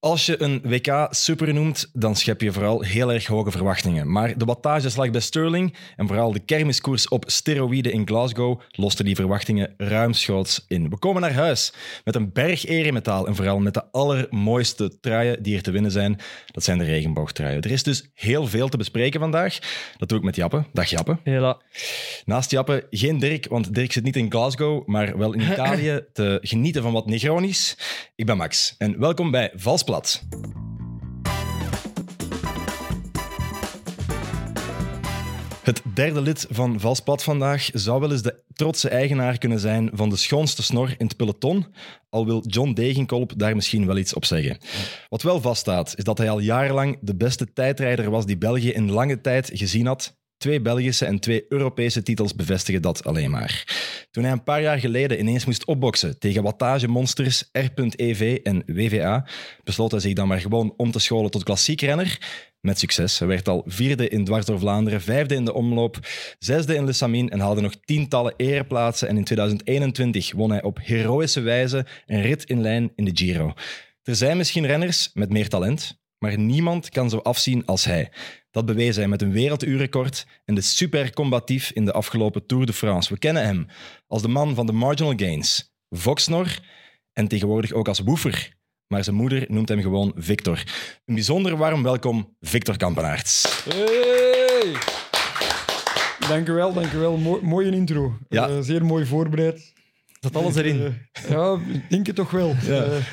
Als je een WK super noemt, dan schep je vooral heel erg hoge verwachtingen. Maar de wattageslag bij Sterling en vooral de kermiskoers op steroïden in Glasgow losten die verwachtingen ruimschoots in. We komen naar huis met een berg eremetaal en vooral met de allermooiste truien die er te winnen zijn. Dat zijn de regenboogtruien. Er is dus heel veel te bespreken vandaag. Dat doe ik met Jappe. Dag Jappe. Hela. Naast Jappe geen Dirk, want Dirk zit niet in Glasgow, maar wel in Italië te genieten van wat Negronisch. Ik ben Max en welkom bij Het derde lid van Valsplat vandaag zou wel eens de trotse eigenaar kunnen zijn van de schoonste snor in het peloton, al wil John Degenkolb daar misschien wel iets op zeggen. Wat wel vaststaat, is dat hij al jarenlang de beste tijdrijder was die België in lange tijd gezien had Twee Belgische en twee Europese titels bevestigen dat alleen maar. Toen hij een paar jaar geleden ineens moest opboksen tegen wattagemonsters R.EV en WVA, besloot hij zich dan maar gewoon om te scholen tot klassiek renner. Met succes. Hij werd al vierde in Dwars door Vlaanderen, vijfde in de omloop, zesde in Le en haalde nog tientallen ereplaatsen. En in 2021 won hij op heroïsche wijze een rit in lijn in de Giro. Er zijn misschien renners met meer talent, maar niemand kan zo afzien als hij. Dat bewees hij met een werelduurrecord en de super combatief in de afgelopen Tour de France. We kennen hem als de man van de marginal gains, Voxnor en tegenwoordig ook als Woefer. Maar zijn moeder noemt hem gewoon Victor. Een bijzonder warm welkom, Victor Kampenaerts. Hey! Dank u wel, dank u wel. Mooi, mooie intro. Ja. Eh, zeer mooi voorbereid. Zat alles erin. Eh, ja, ik denk het toch wel. Ja. Eh,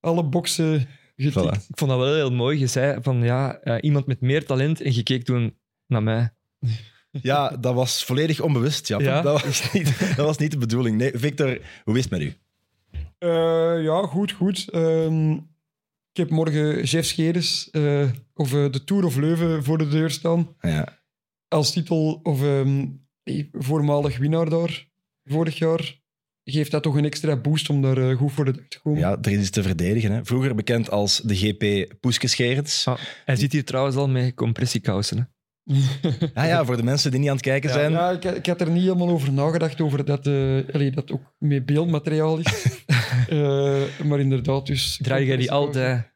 alle boxen Voilà. Ik vond dat wel heel mooi. Je zei van ja, eh, iemand met meer talent en je keek toen naar mij. Ja, dat was volledig onbewust, Jappe. Ja? Dat, was niet, dat was niet de bedoeling. Nee, Victor, hoe is het met u? Eh, ja, goed, goed. Ehm, ik heb morgen Jeff Scheres eh, of eh, de Tour of Leuven voor de deur staan. Ja. Als titel of ehm, eh, voormalig winnaar daar vorig jaar. Geeft dat toch een extra boost om daar eh, goed voor de dag te komen. ja, er is iets te verdedigen. Hè. Vroeger bekend als de GP Poeskescherens. Ah, hij zit hier trouwens al met compressiekousen. Hè. Ah ja, voor de mensen die niet aan het kijken zijn. Ja, ik, ik had er niet helemaal over nagedacht, over dat uh, allee, dat ook met beeldmateriaal is. uh, maar inderdaad, dus... Draai jij die altijd?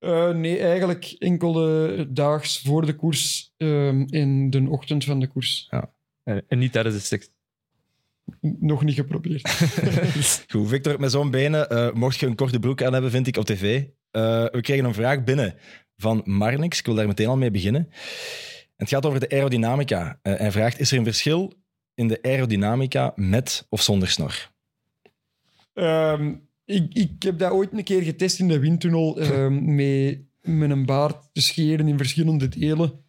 Uh, nee, eigenlijk enkel uh, daags voor de koers um, in de ochtend van de koers. Ja. En, en niet tijdens de seks? Nog niet geprobeerd. Goed, Victor, met zo'n benen uh, mocht je een korte broek aan hebben, vind ik, op tv. we kregen een vraag binnen van Marnix. Ik wil daar meteen al mee beginnen. Het gaat over de aerodynamica. Uh, hij vraagt, is er een verschil in de aerodynamica met of zonder snor? Um, ik, ik heb dat ooit een keer getest in de windtunnel um, met, met een baard te scheren in verschillende delen.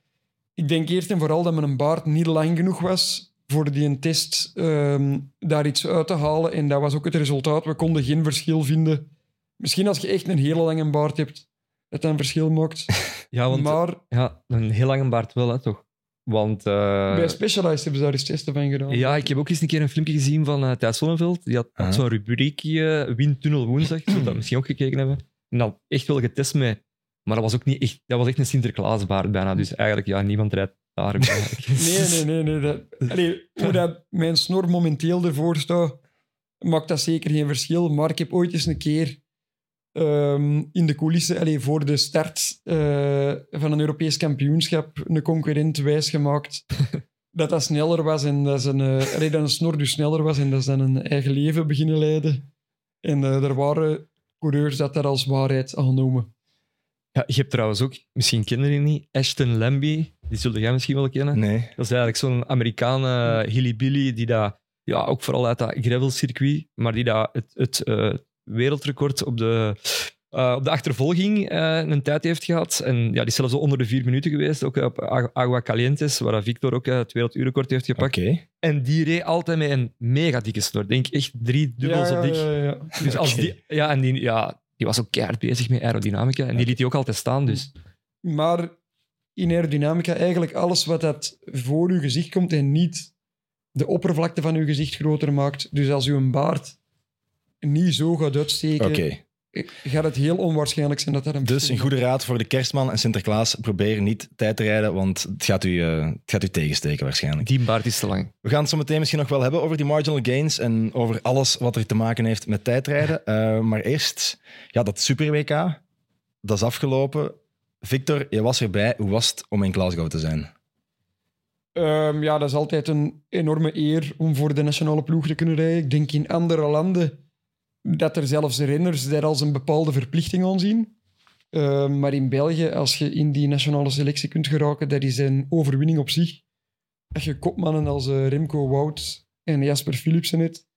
Ik denk eerst en vooral dat mijn baard niet lang genoeg was voor die een test um, daar iets uit te halen. En dat was ook het resultaat. We konden geen verschil vinden. Misschien als je echt een hele lange baard hebt, dat dat een verschil maakt. Ja, want maar, ja, een heel lange baard wel, hè, toch? Want, uh, bij Specialized hebben ze daar eens testen van gedaan. Ja, ik heb ook eens een keer een filmpje gezien van uh, Thijs Sonneveld. Die had, had Ah. zo'n rubriekje, uh, Windtunnel Woensdag. Zult dat misschien ook gekeken hebben. En dat echt wel getest mee. Maar dat was ook niet echt... Dat was echt een Sinterklaasbaard bijna. Dus eigenlijk, ja, niemand rijdt nee, nee, nee. nee dat, allee, hoe dat mijn snor momenteel ervoor staat, maakt dat zeker geen verschil. Maar ik heb ooit eens een keer um, in de coulissen, allee, voor de start uh, van een Europees kampioenschap, een concurrent wijsgemaakt dat dat sneller was en dat zijn, uh, allee, dat een snor dus sneller was en dat ze dan een eigen leven beginnen leiden. En uh, er waren coureurs dat daar als waarheid aangenomen. Ja, je hebt trouwens ook, misschien kennen jullie niet, Ashton Lambie. Die zullen jij misschien wel kennen. Nee. Dat is eigenlijk zo'n Amerikaan hillybilly die dat, ja, ook vooral uit dat gravelcircuit, maar die dat het, het uh, wereldrecord op de, uh, op de achtervolging uh, een tijd heeft gehad. En ja, die is zelfs onder de vier minuten geweest, ook op Agua Calientes, waar Victor ook het werelduurrecord heeft gepakt. Okay. En die reed altijd met een mega dikke snor. Denk echt drie dubbel ja, zo dik. Ja, ja, ja. Dus als Okay. die, ja, en die, ja, die was ook keihard bezig met aerodynamica. En die liet hij ook altijd staan. Dus. Maar in aerodynamica, eigenlijk alles wat dat voor uw gezicht komt en niet de oppervlakte van uw gezicht groter maakt. Dus als u een baard niet zo gaat uitsteken. Okay. gaat het heel onwaarschijnlijk zijn dat dat een Dus een goede raad voor de kerstman en Sinterklaas. Probeer niet tijd te rijden, want het gaat u, uh, het gaat u tegensteken waarschijnlijk. Die baard is te lang. We gaan het zo meteen misschien nog wel hebben over die marginal gains en over alles wat er te maken heeft met tijdrijden. Uh, maar eerst, ja, dat Super WK. dat is afgelopen. Victor, je was erbij. Hoe was het om in Glasgow te zijn? Ehm, ja, dat is altijd een enorme eer om voor de nationale ploeg te kunnen rijden. Ik denk in andere landen dat er zelfs renners daar als een bepaalde verplichting aan zien. Ehm, maar in België, als je in die nationale selectie kunt geraken, dat is een overwinning op zich. Als je kopmannen als eh, Remco Wout en Jasper Philipsen hebt,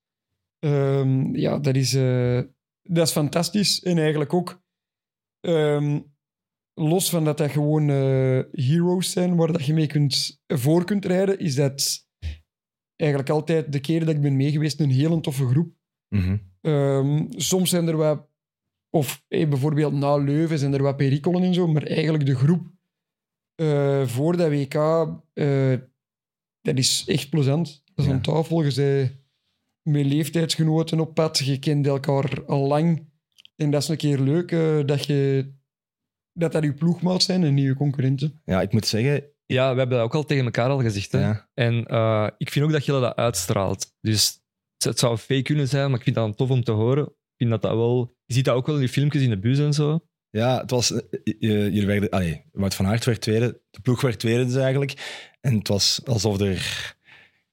ehm, ja, dat is, eh, dat is fantastisch. En eigenlijk ook, los van dat dat gewoon eh, heroes zijn waar dat je mee kunt, voor kunt rijden, is dat eigenlijk altijd de keer dat ik ben meegeweest een hele toffe groep. Mhm. Ehm, soms zijn er wat, of bijvoorbeeld na Leuven zijn er wat perikelen en zo, maar eigenlijk de groep eh, voor dat WK, eh, dat is echt plezant. Dat is Ja. aan tafel, je met leeftijdsgenoten op pad, je kent elkaar al lang. En dat is een keer leuk dat, je, dat dat je ploegmaat zijn en niet je concurrenten. Ja, ik moet zeggen... Ja, we hebben dat ook al tegen elkaar al gezegd. Hè? Ja, En eh, ik vind ook dat je dat uitstraalt. Dus het, zou fake kunnen zijn, maar ik vind dat dan tof om te horen. Ik vind dat dat wel... Je ziet dat ook wel in die filmpjes in de bus en zo. ja het was... eh, eh, Jullie werden... Allee, Wout van Aert werd tweede. De ploeg werd tweede dus eigenlijk. En het was alsof er...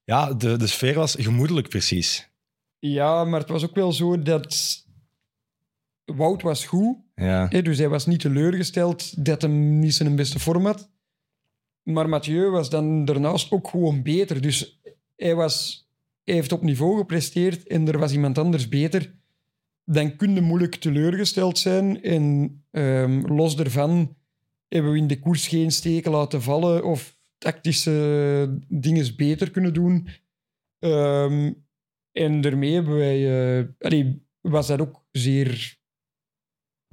Ja, de, de sfeer was gemoedelijk precies. Ja, maar het was ook wel zo dat Wout was goed. Ja, dus hij was niet teleurgesteld dat hem niet zijn beste vorm had. Maar Mathieu was dan daarnaast ook gewoon beter. Dus hij, was, heeft op niveau gepresteerd en er was iemand anders beter. Dan kun je moeilijk teleurgesteld zijn. En ehm, los daarvan hebben we in de koers geen steken laten vallen of tactische dingen beter kunnen doen. Ehm, en daarmee hebben wij, eh, was dat ook zeer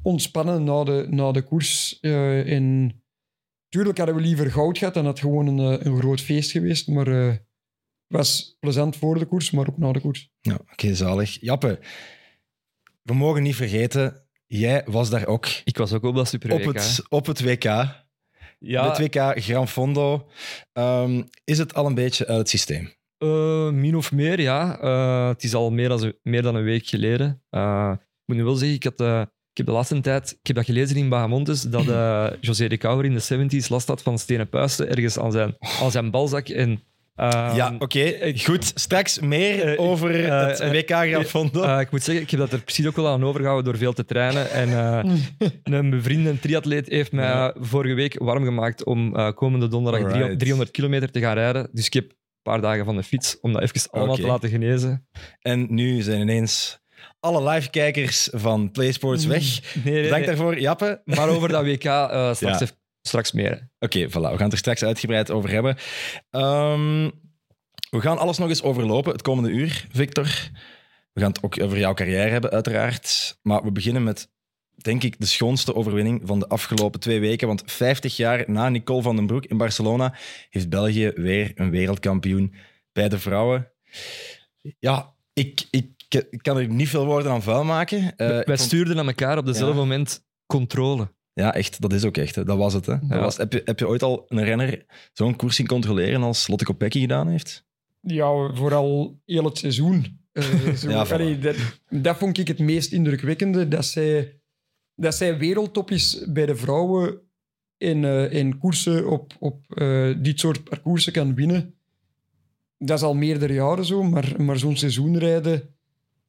ontspannen na de, na de koers. Eh, en tuurlijk hadden we liever goud gehad dan het gewoon een, eh, een groot feest geweest. Maar eh, het was plezant voor de koers, maar ook na de koers. ja oké, zalig. Jappe, we mogen niet vergeten, jij was daar ook Ik was ook op dat super op het, op het WK. Ja, Het WK Gran Fondo. Ehm, is het al een beetje uit het systeem? eh, min of meer, ja. Eh, het is al meer dan, meer dan een week geleden. Eh, ik moet nu wel zeggen, ik, had, eh, ik heb de laatste tijd... Ik heb dat gelezen in Bahamontes, dat eh, José de Kouwer in de 70s last had van stenen puisten ergens aan zijn, aan zijn balzak. En, eh, ja, oké. Goed, straks meer eh, over eh, het WK Gran Fondo. eh, ik moet zeggen, ik heb dat er precies ook wel aan overgehouden door veel te trainen. En eh, een bevriende triatleet heeft mij vorige week warm gemaakt om komende donderdag Alright. 300 300 kilometer te gaan rijden. Dus ik heb een paar dagen van de fiets om dat even allemaal te laten genezen. En nu zijn ineens alle live-kijkers van PlaySports weg. Nee, nee, Bedankt nee. daarvoor, Jappe. Maar over dat WK eh, straks, Ja. straks meer. Oké, voilà. We gaan het er straks uitgebreid over hebben. Ehm, we gaan alles nog eens overlopen het komende uur, Victor. We gaan het ook over jouw carrière hebben, uiteraard. Maar we beginnen met, denk ik, de schoonste overwinning van de afgelopen twee weken. Want 50 jaar na Nicole van den Broek in Barcelona heeft België weer een wereldkampioen bij de vrouwen. Ja, ik, ik, ik kan er niet veel woorden aan vuil maken. Eh, ik Wij vond- stuurden aan elkaar op dezelfde Ja. moment controle. Ja, echt. Dat is ook echt. Hè. Dat was het. Hè. Dat Ja. was, heb, je, heb je ooit al een renner zo'n koers zien controleren als Lotte Kopecky gedaan heeft? Ja, vooral heel het seizoen. Eh, zo, Ja, allee, dat, dat vond ik het meest indrukwekkende. Dat zij, dat zij wereldtop is bij de vrouwen in, eh, in koersen op, op eh, dit soort parcoursen kan winnen. Dat is al meerdere jaren zo, maar, maar zo'n seizoen rijden,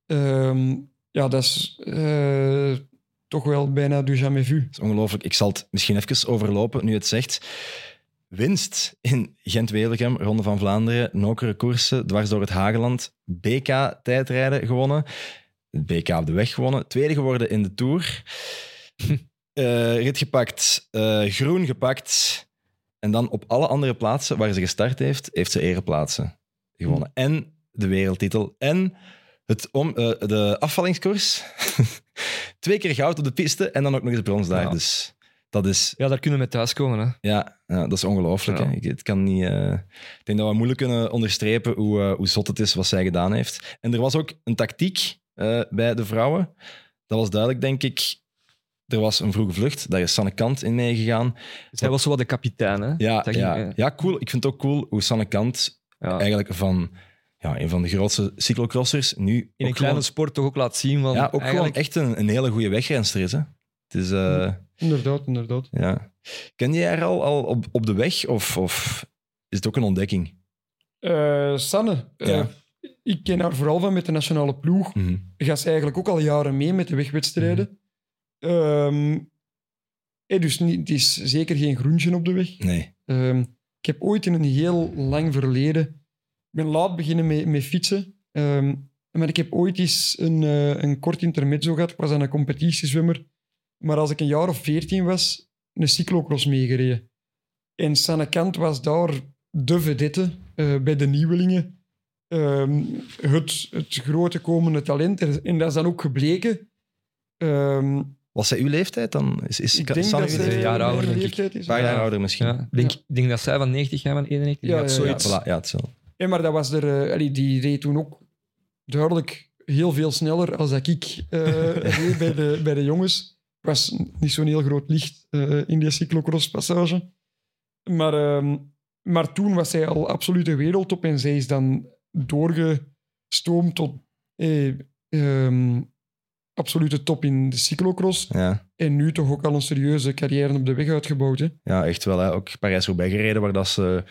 ehm, ja, dat is eh, toch wel bijna du jamais vu. Dat is ongelooflijk. Ik zal het misschien even overlopen, nu het zegt. Winst in Gent-Wevelgem, Ronde van Vlaanderen, nokere koersen, dwars door het Hageland. BK-tijdrijden gewonnen. Het BK op de weg gewonnen. Tweede geworden in de Tour. Eh, rit gepakt, eh, groen gepakt. En dan op alle andere plaatsen waar ze gestart heeft, heeft ze ereplaatsen gewonnen. En de wereldtitel. En het om, eh, de afvallingskoers. Twee keer goud op de piste en dan ook nog eens brons daar. Ja. Dus dat is, Ja, daar kunnen we thuiskomen. Hè. ja, ja, dat is ongelooflijk. Ja. hè. Ik, het kan niet, eh, ik denk dat we moeilijk kunnen onderstrepen hoe, eh, hoe zot het is wat zij gedaan heeft. En er was ook een tactiek bij de vrouwen. Dat was duidelijk, denk ik. Er was een vroege vlucht, daar is Sanne Kant in meegegaan. Zij was zo wat de kapitein. Hè. Ja, ging, ja, ja, cool. Ik vind het ook cool hoe Sanne Kant eigenlijk van ja, een van de grootste cyclocrossers nu In een kleine gewoon, sport toch ook laat zien. Want ja, ook eigenlijk, gewoon echt een, een hele goede wegrenster is. Hè? Het is, eh, Inderdaad, inderdaad. ja. Ken je haar al, al op, op de weg of, of is het ook een ontdekking? Eh, Sanne, eh, Ja. ik ken haar vooral van met de nationale ploeg. Mhm. Gaat ze eigenlijk ook al jaren mee met de wegwedstrijden. Ehm, eh, dus niet, het is zeker geen groentje op de weg. Nee. Ehm, ik heb ooit in een heel lang verleden... Ik ben laat beginnen met, met fietsen. Ehm, maar ik heb ooit eens een, eh, een kort intermezzo gehad. Ik was aan een competitiezwemmer. Maar als ik een jaar of veertien was, een cyclocross meegereden. En Sanne Kant was daar de vedette eh, bij de nieuwelingen. Ehm, het, het grote komende talent. En dat is dan ook gebleken. Ehm, Was zij uw leeftijd dan? Is, is ik denk dat zij een leeftijd? jaar ouder, denk ik. Een paar jaar Ja. ouder misschien. Ja. Ik denk, Ja. ik denk dat zij van 90, jij van 91. Ja, Ja, ja, ja. zoiets. Voilà, ja, het is wel. Ja, maar dat was er, eh, allee, die reed toen ook duidelijk heel veel sneller als dat ik eh, reed bij, de, bij de jongens. Was niet zo'n heel groot licht eh, in die cyclocross-passage. Maar, ehm, maar toen was zij al absoluut de wereldtop en zij is dan doorgestoomd tot eh, ehm, absolute top in de cyclocross. Ja. En nu toch ook al een serieuze carrière op de weg uitgebouwd. Hè? ja, echt wel. Hè. Ook Parijs-Roubaix gereden, waar dat ze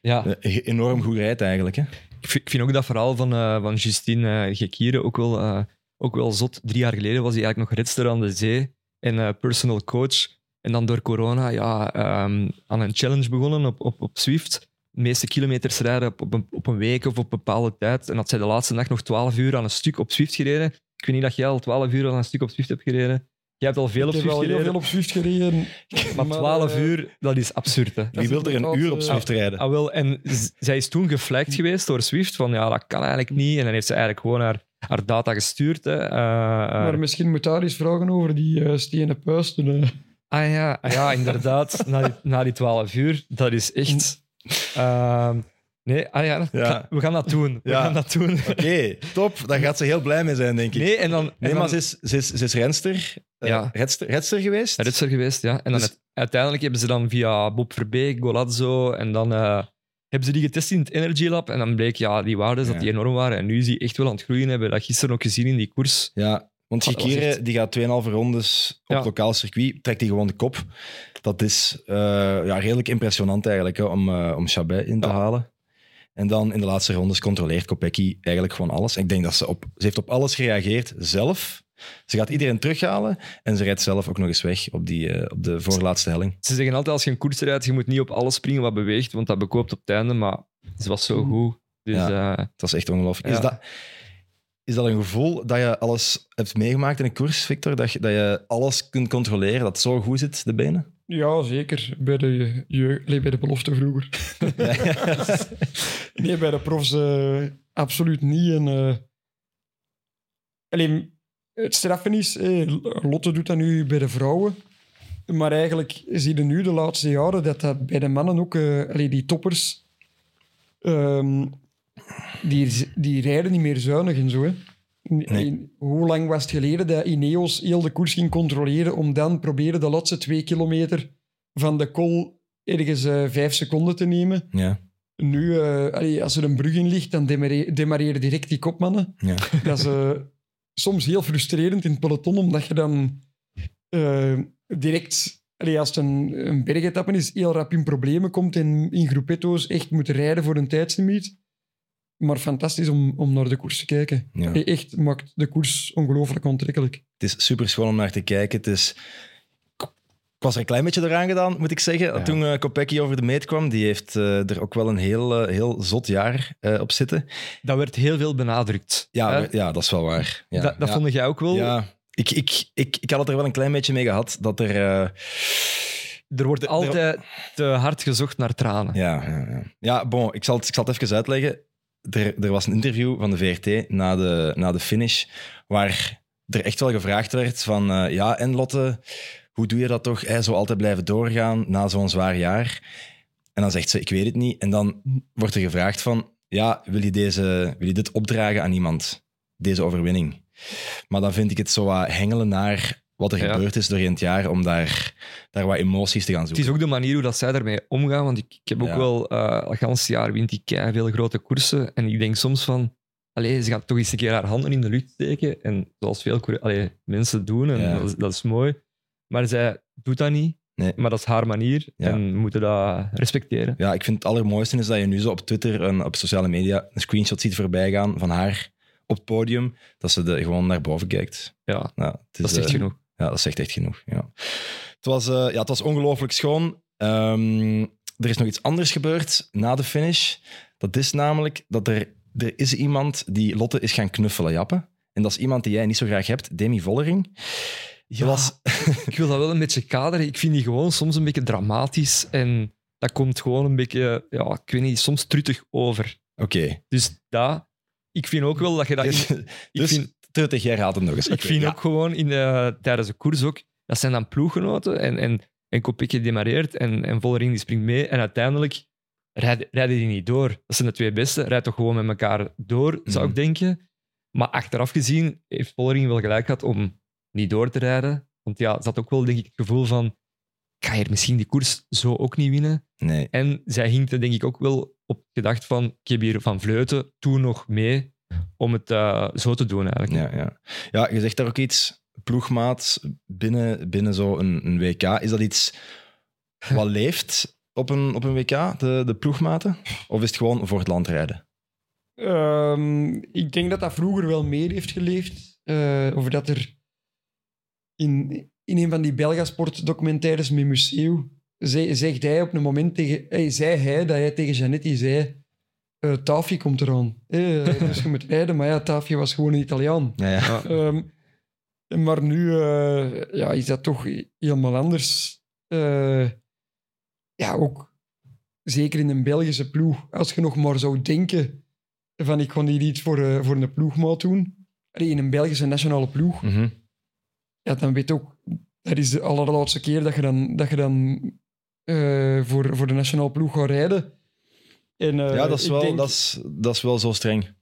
Ja. eh, enorm goed rijdt eigenlijk. Hè. Ik vind, ik vind ook dat verhaal van, eh, van Justine uh, Gekieren ook wel, eh, ook wel zot. Drie jaar geleden was hij eigenlijk nog redster aan de zee en eh, personal coach. En dan door corona ja, ehm, aan een challenge begonnen op, op, op Swift. De meeste kilometers rijden op, op, een, op een week of op een bepaalde tijd. En had zij de laatste dag nog 12 uur aan een stuk op Swift gereden. Ik weet niet dat jij al 12 uur aan een stuk op Swift hebt gereden. Jij hebt al veel op heel gereden. veel op Zwift gereden. Maar 12 eh, uur, dat is absurd. Hè? Wie wil er een uur op eh, Zwift rijden? Ah, wel, en zij is toen geflagd geweest door Swift van ja, dat kan eigenlijk niet. En dan heeft ze eigenlijk gewoon haar, haar data gestuurd. Hè. Eh, eh, Maar misschien moet daar eens vragen over die eh stenen puisten. eh. ah, ja, ah, ja, inderdaad. na, die, na die 12 uur, dat is echt. ehm, nee, ah, ja, we gaan dat doen. We Ja. gaan dat doen. Oké, top. Daar gaat ze heel blij mee zijn, denk ik. Nee, en dan. en Nee, dan- maar ze is, ze is, ze is renster, eh, Ja. redster, redster geweest. Dat is er geweest, ja. En dan Dus- het- uiteindelijk hebben ze dan via Bob Verbeek, Golazzo en dan eh, hebben ze die getest in het Energy Lab. En dan bleek, ja, die waarden dat die enorm waren. En nu is die echt wel aan het groeien. Hebben dat gisteren ook gezien in die koers. Ja, want echt- die gaat 2,5 rondes op Ja. lokaal circuit, trekt hij gewoon de kop. Dat is eh, ja, redelijk impressionant eigenlijk, hè, om, om Chabet in te Ja. halen. En dan in de laatste rondes controleert Kopecky eigenlijk gewoon alles. Ik denk dat ze op, ze heeft op alles gereageerd zelf. Ze gaat iedereen terughalen en ze rijdt zelf ook nog eens weg op, die, eh, op de voorlaatste helling. Ze zeggen altijd, als je een koers rijdt, je moet niet op alles springen wat beweegt, want dat bekoopt op het einde. Maar ze was zo goed. Dus eh, Dat is echt ongelooflijk. Ja. Is, dat, is dat een gevoel dat je alles hebt meegemaakt in een koers, Victor? Dat je, dat je alles kunt controleren, dat het zo goed zit, de benen? Ja, zeker. Bij de, je, nee, bij de belofte vroeger. nee, bij de profs eh, absoluut niet. En, eh, alleen, het straffen is, eh, Lotte doet dat nu bij de vrouwen. Maar eigenlijk zie je nu de laatste jaren dat dat bij de mannen ook, allee, die toppers, ehm, die, die rijden niet meer zuinig en zo. Hè. Hoe lang was het geleden dat Ineos heel de koers ging controleren om dan proberen de laatste twee kilometer van de col ergens eh, vijf seconden te nemen? Ja, Nu, eh, allee, als er een brug in ligt, dan demare- demareren direct die kopmannen. ja. Dat is eh, soms heel frustrerend in het peloton, omdat je dan direct, allee, als het een, een bergetappe is, heel rap in problemen komt en in groepetto's echt moet rijden voor een tijdslimiet. Maar fantastisch om, om naar de koers te kijken. ja. Echt maakt de koers ongelooflijk aantrekkelijk. Het is super schoon om naar te kijken. Het is... Ik was er een klein beetje eraan gedaan, moet ik zeggen. Ja. Toen uh, Kopecky over de meet kwam, die heeft eh, er ook wel een heel, eh, heel zot jaar eh, op zitten. dat werd heel veel benadrukt. Ja, hè? ja dat is wel waar. Ja, dat dat ja. vond jij ook wel. Ja, ik, ik, ik, ik had het er wel een klein beetje mee gehad dat er... eh, Er wordt er- altijd te hard gezocht naar tranen. Ja, ja, ja. ja bon, ik zal, het, ik zal het even uitleggen. Er, er was een interview van de VRT na de, na de finish, waar er echt wel gevraagd werd van, eh, ja, en Lotte, hoe doe je dat toch, hè, zo altijd blijven doorgaan na zo'n zwaar jaar? En dan zegt ze, ik weet het niet. En dan wordt er gevraagd van, ja, wil je, deze, wil je dit opdragen aan iemand, deze overwinning? Maar dan vind ik het zo wat hengelen naar wat er Ja. gebeurd is doorheen het jaar, om daar, daar wat emoties te gaan Het zoeken. is ook de manier hoe dat zij daarmee omgaan. Want ik, ik heb ook Ja. wel... het ganse jaar wint die veel grote koersen. En ik denk soms van... Allee, ze gaat toch eens een keer haar handen in de lucht steken. En zoals veel allee, mensen doen. En Ja. dat, is, dat is mooi. Maar zij doet dat niet. Nee. Maar dat is haar manier. En we moeten dat respecteren. Ja, ik vind het allermooiste is dat je nu zo op Twitter en op sociale media een screenshot ziet voorbij gaan van haar op het podium, dat ze de, gewoon naar boven kijkt. Ja, Ja, het is, dat zegt eh, genoeg. Ja, dat zegt echt genoeg. Ja. Het was, eh, ja, het was ongelooflijk schoon. Ehm, er is nog iets anders gebeurd na de finish. Dat is namelijk dat er, er is iemand die Lotte is gaan knuffelen, Jappe. En dat is iemand die jij niet zo graag hebt, Demi Vollering. Ja, was- ik wil dat wel een beetje kaderen. Ik vind die gewoon soms een beetje dramatisch. En dat komt gewoon een beetje, ja, ik weet niet, soms truttig over. Oké. Dus dat, ik vind ook wel dat je dat... in- Dus, ik vind, Truttig, jij raadt hem nog eens. ik vind ja. ook gewoon in de, tijdens de koers ook, dat zijn dan ploeggenoten en, en, en Kopecky demareert en, en Vollering die springt mee en uiteindelijk rijden, rijden die niet door. Dat zijn de twee beste. Rijd toch gewoon met elkaar door, zou Mhm. ik denken. Maar achteraf gezien heeft Vollering wel gelijk gehad om niet door te rijden. Want ja, ze had ook wel denk ik het gevoel van, ik ga hier misschien die koers zo ook niet winnen. Nee. En zij hinkte denk ik ook wel op gedacht van, ik heb hier van Vleuten toen nog mee om het eh, zo te doen eigenlijk. Ja, ja. ja, je zegt daar ook iets, ploegmaat binnen, binnen zo'n een WK. Is dat iets wat leeft op een, op een WK, de, de ploegmaten? Of is het gewoon voor het land rijden? Ehm, ik denk dat dat vroeger wel meer heeft geleefd. Eh, of dat er in, in een van die Belgasport-documentaires met zegt hij op een moment tegen... Hey, zei hij dat hij tegen Janetti zei... eh Tafi komt eraan. Eh, dus je moet rijden. Maar ja, Tafi was gewoon een Italiaan. Ja, ja. Ehm, maar nu eh, ja, is dat toch helemaal anders. Eh, ja, ook zeker in een Belgische ploeg. Als je nog maar zou denken van ik ga hier iets voor, eh, voor een ploegmaat doen. In een Belgische nationale ploeg. Mhm. Ja, dan weet je ook... Dat is de allerlaatste keer dat je dan, dat je dan eh, voor, voor de nationale ploeg gaat rijden. En, eh, ja dat, is wel, denk- dat, is, dat is wel zo streng.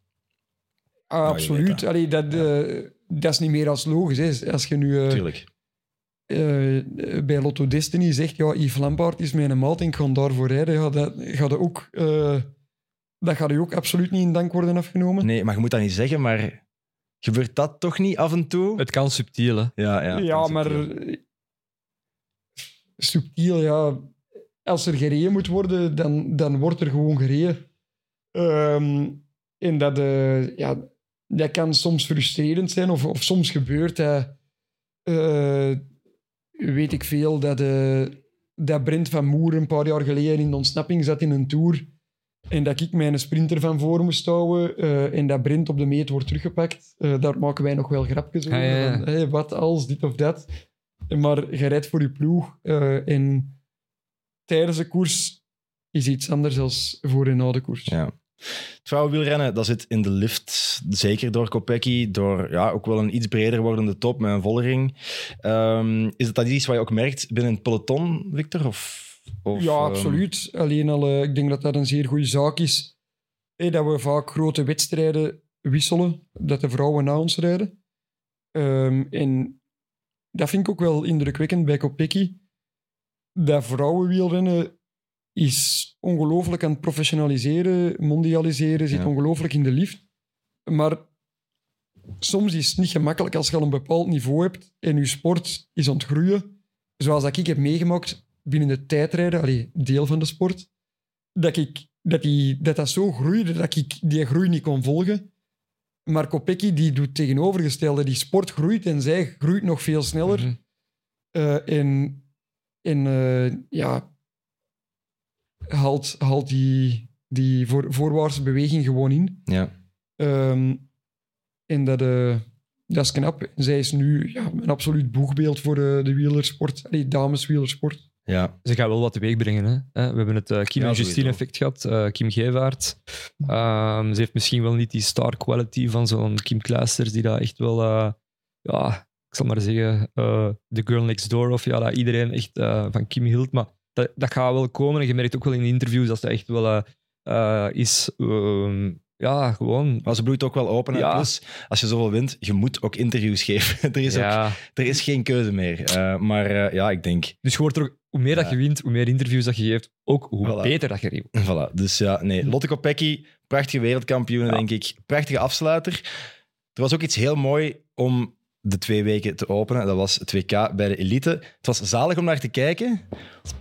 Ah, absoluut. dat. Allee, dat, eh, dat is niet meer als logisch. Hè. Als je nu... eh, Tuurlijk. eh, bij Lotto Destiny zegt, ja, Yves Lampaard is mijn maat en ik ga daarvoor rijden, ja, dat gaat er ook, eh, dat gaat u ook absoluut niet in dank worden afgenomen. Nee, maar je moet dat niet zeggen, maar gebeurt dat toch niet af en toe? Het kan subtiel, hè. Ja, ja, Ja, is maar subtiel, ja. Als er gereden moet worden, dan, dan wordt er gewoon gereden. Ehm, en dat, eh, ja, dat kan soms frustrerend zijn, of, of soms gebeurt dat, eh, weet ik veel, dat, eh, dat Brent van Moer een paar jaar geleden in de ontsnapping zat in een tour. En dat ik mijn sprinter van voor moest houden. en dat Brent op de meet wordt teruggepakt. Daar maken wij nog wel grapjes over. Ah, ja, ja. van, hey, wat als, dit of dat. Maar je rijdt voor je ploeg. en tijdens de koers is iets anders dan voor en na de koers. Ja. Het vrouwenwielrennen, dat zit in de lift. Zeker door Kopecky, door ja, ook wel een iets breder wordende top met een vollering. Ehm, is dat iets wat je ook merkt binnen het peloton, Victor? Of, of, ja, ehm, absoluut. Alleen al, eh, ik denk dat dat een zeer goede zaak is. Dat we vaak grote wedstrijden wisselen, dat de vrouwen na ons rijden. Ehm, en dat vind ik ook wel indrukwekkend bij Kopecky. Dat vrouwenwielrennen is ongelooflijk aan het professionaliseren, mondialiseren, zit Ja. ongelooflijk in de lift. Maar soms is het niet gemakkelijk als je al een bepaald niveau hebt en je sport is aan het groeien. Zoals dat ik heb meegemaakt binnen de tijdrijden, allee, deel van de sport, dat, ik, dat, die, dat dat zo groeide dat ik die groei niet kon volgen. Maar Kopecky die doet tegenovergestelde. Die sport groeit en zij groeit nog veel sneller. Mhm. Eh, en en eh, ja, haalt, haalt die, die voor, voorwaartse beweging gewoon in. Ja. Ehm, en dat, eh, dat is knap. Zij is nu ja, een absoluut boegbeeld voor eh, de wielersport. Allee, dameswielersport. Ja. Ze gaan wel wat teweeg brengen. Hè? Eh, We hebben het eh, Kim Ja, en. Justine effect gehad. eh, Kim Gevaert. Ehm, ze heeft misschien wel niet die star quality van zo'n Kim Kleisters, die daar echt wel, eh, ja, ik zal maar zeggen, eh the girl next door. Of ja, dat iedereen echt eh, van Kim hield. Maar dat, dat gaat wel komen. En je merkt ook wel in de interviews dat ze echt wel eh, is. ehm, ja, gewoon. Maar ze bloeit ook wel open. Ja. Plus, als je zoveel wint, je moet ook interviews geven. er, is ook, er is geen keuze meer. Maar ja, ik denk... Dus je wordt er ook, hoe meer dat je wint, hoe meer interviews dat je geeft, ook hoe Voilà. beter dat je. Voilà. Dus ja, nee. Lotte Kopecky, prachtige wereldkampioen, Ja. denk ik. Prachtige afsluiter. Er was ook iets heel mooi om de twee weken te openen. Dat was het WK bij de elite. Het was zalig om naar te kijken.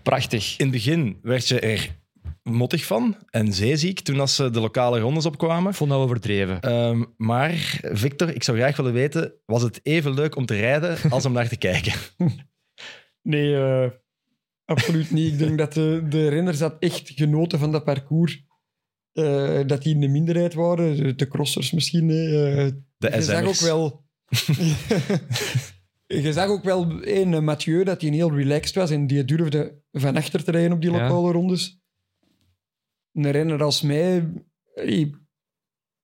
Prachtig. In het begin werd je er mottig van en zeeziek toen als ze de lokale rondes opkwamen. Ik vond dat overdreven. Ehm, maar Victor, ik zou graag willen weten, was het even leuk om te rijden als om naar te kijken? Nee, eh, absoluut niet. Ik denk dat de, de renners had echt genoten van dat parcours. Eh, dat die in de minderheid waren. De, crossers misschien. eh. De je zag ook wel... je zag ook wel een Mathieu dat hij heel relaxed was en die durfde van achter te rijden op die Ja. lokale rondes. Een renner als mij... Ik,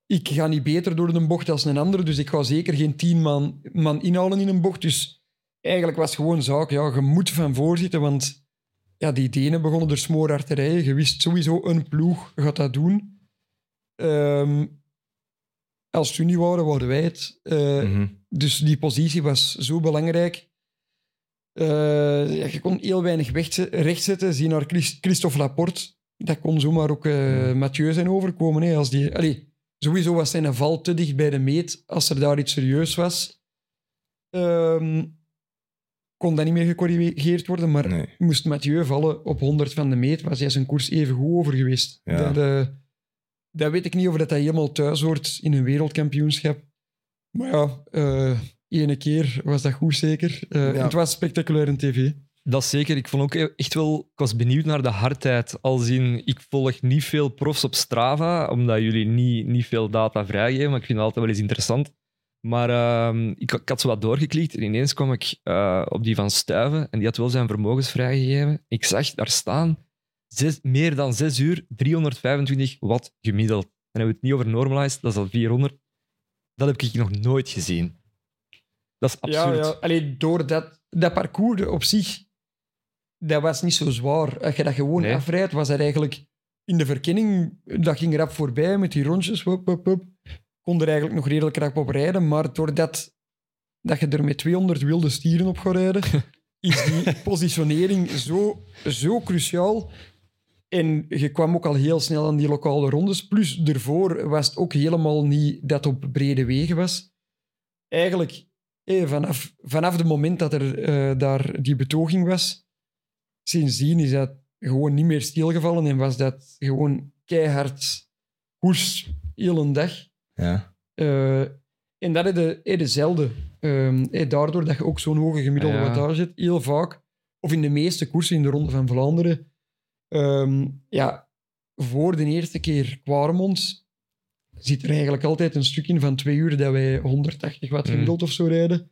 ik ga niet beter door de bocht als een ander, dus ik ga zeker geen tien man, man inhalen in een bocht. Dus eigenlijk was het gewoon zaak, ja, je moet van voor zitten, want ja, die Denen begonnen er smoorhard te rijden. Je wist sowieso, een ploeg gaat dat doen. Ehm, als waren, waren wij het. Eh, Mhm. Dus die positie was zo belangrijk. Eh, ja, je kon heel weinig rechtzetten. Zie naar Chris- Christophe Laporte. Dat kon zomaar ook eh Mathieu zijn overkomen. Hè, als die, allee, sowieso was zijn val te dicht bij de meet. Als er daar iets serieus was, ehm, kon dat niet meer gecorrigeerd worden. Maar Nee. moest Mathieu vallen op 100 van de meet, was hij zijn koers even goed over geweest. Ja. Dat, dat weet ik niet of dat, dat helemaal thuis hoort in een wereldkampioenschap. Maar ja, eh ene keer was dat goed zeker. Eh, Ja. Het was spectaculair in tv. Dat zeker. Ik vond ook echt wel... Ik was benieuwd naar de hardheid. Als in, ik volg niet veel profs op Strava, omdat jullie niet, niet veel data vrijgeven, maar ik vind het altijd wel eens interessant. Maar ehm, ik, ik had zo wat doorgeklikt en ineens kwam ik eh, op die van Stuiven en die had wel zijn vermogens vrijgegeven. Ik zag daar staan zes, meer dan 6 uur, 325 watt gemiddeld. En dan hebben we het niet over normalized, dat is al 400. Dat heb ik nog nooit gezien. Dat is absurd. Ja, ja. Allee, door dat, dat parcours op zich, dat was niet zo zwaar. Als je dat gewoon Nee. afrijdt, was dat eigenlijk in de verkenning, dat ging rap voorbij met die rondjes. Wup. Kon er eigenlijk nog redelijk rap op rijden, maar doordat dat je er met 200 wilde stieren op gaat rijden, is die positionering zo, zo cruciaal. En je kwam ook al heel snel aan die lokale rondes. Plus, ervoor was het ook helemaal niet dat op brede wegen was. Eigenlijk, eh, vanaf, vanaf het moment dat er eh, daar die betoging was, sindsdien is dat gewoon niet meer stilgevallen en was dat gewoon keihard koers, heel een dag. Ja. Eh, en dat is de, dezelfde. Ehm, eh, daardoor dat je ook zo'n hoge gemiddelde Ja. wattage hebt, heel vaak, of in de meeste koersen in de Ronde van Vlaanderen, ehm, ja, voor de eerste keer Quaremont zit er eigenlijk altijd een stuk in van twee uur dat wij 180 watt Mm. gemiddeld of zo rijden.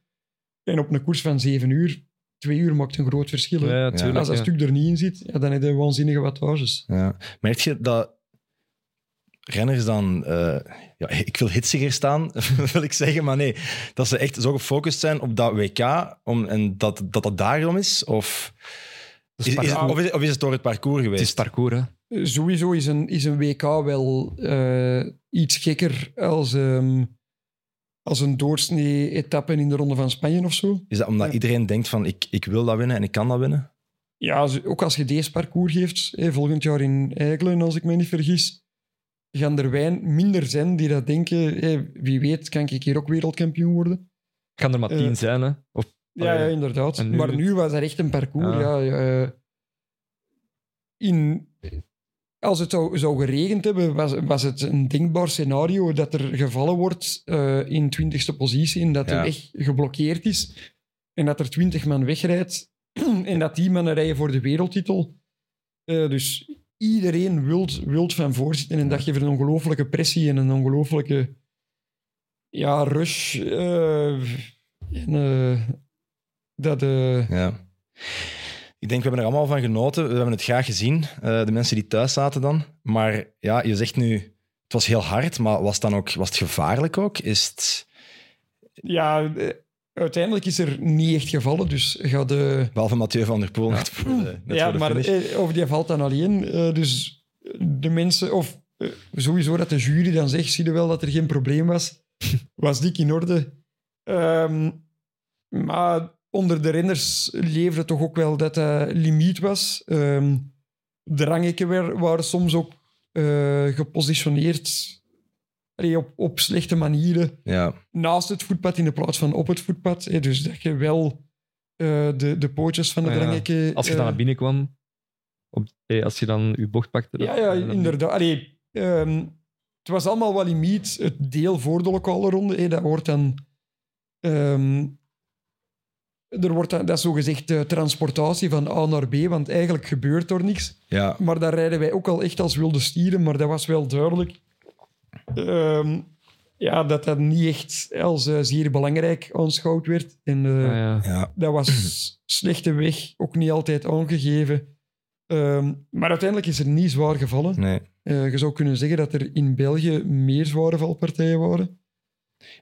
En op een koers van zeven uur, twee uur maakt een groot verschil. hè. Ja, tuurlijk. Als dat ja. stuk er niet in zit, ja, dan heb je waanzinnige wattages. Ja. Merk je dat renners dan... eh, ja, ik wil hitsiger staan, wil ik zeggen, maar nee. Dat ze echt zo gefocust zijn op dat WK om, en dat, dat dat daarom is? Of Is, is het, of, is, of is het door het parcours Het geweest? is parcours, hè. Sowieso is een, is een WK wel eh, iets gekker als, ehm, als een doorsnee etappe in de Ronde van Spanje of zo. Is dat omdat Ja. iedereen denkt van ik, ik wil dat winnen en ik kan dat winnen? Ja, ook als je deze parcours geeft, hè, volgend jaar in Eigelen, als ik me niet vergis, gaan er wijn minder zijn die dat denken, hè, wie weet kan ik hier ook wereldkampioen worden. Gaan er maar tien zijn, hè. Of, Ja, ja inderdaad. Nu- Maar nu was dat echt een parcours. Ja. Ja. eh, in, als het zou, zou geregend hebben, was, was het een denkbaar scenario dat er gevallen wordt eh, in twintigste positie en dat Ja. de weg geblokkeerd is en dat er twintig man wegrijdt en dat die mannen rijden voor de wereldtitel. Eh, dus iedereen wilt, wilt van voorzitten en dat geeft een ongelooflijke pressie en een ongelooflijke ja, rush. en, dat, eh, Ja. Ik denk, we hebben er allemaal van genoten. We hebben het graag gezien, eh, de mensen die thuis zaten dan. Maar ja, je zegt nu, het was heel hard, maar was, het dan ook, was het gevaarlijk ook? Is het, Ja, eh, uiteindelijk is er niet echt gevallen, dus gaat de... behalve Mathieu van der Poel, net voor de, net ja, voor de maar eh, of die valt dan alleen. eh, dus de mensen, of sowieso dat de jury dan zegt, zie je wel dat er geen probleem was, was dik in orde. Ehm, maar onder de renners leefde toch ook wel dat dat limiet was. Ehm de rangen waren soms ook eh, gepositioneerd allee, op, op slechte manieren Ja, naast het voetpad in de plaats van op het voetpad. Hè, dus dat je wel eh, de, de pootjes van de Ah, ja. belangrijke... Als je eh, dan naar binnen kwam, op, eh, als je dan je bocht pakte. Ja, dan- ja, dan- inderdaad. Allee, ehm, het was allemaal wel limiet. Het deel voor de lokale ronde, hè, dat wordt dan... ehm, er wordt dat is zogezegd uh, transportatie van A naar B, want eigenlijk gebeurt er niks. ja. Maar daar rijden wij ook al echt als wilde stieren, maar dat was wel duidelijk. Ehm, ja, dat dat niet echt als eh, zeer belangrijk aanschouwd werd. En, eh, Ah, ja. ja. dat was slechte weg, ook niet altijd aangegeven. Ehm, maar uiteindelijk is er niet zwaar gevallen. Nee. Eh, je zou kunnen zeggen dat er in België meer zware valpartijen waren.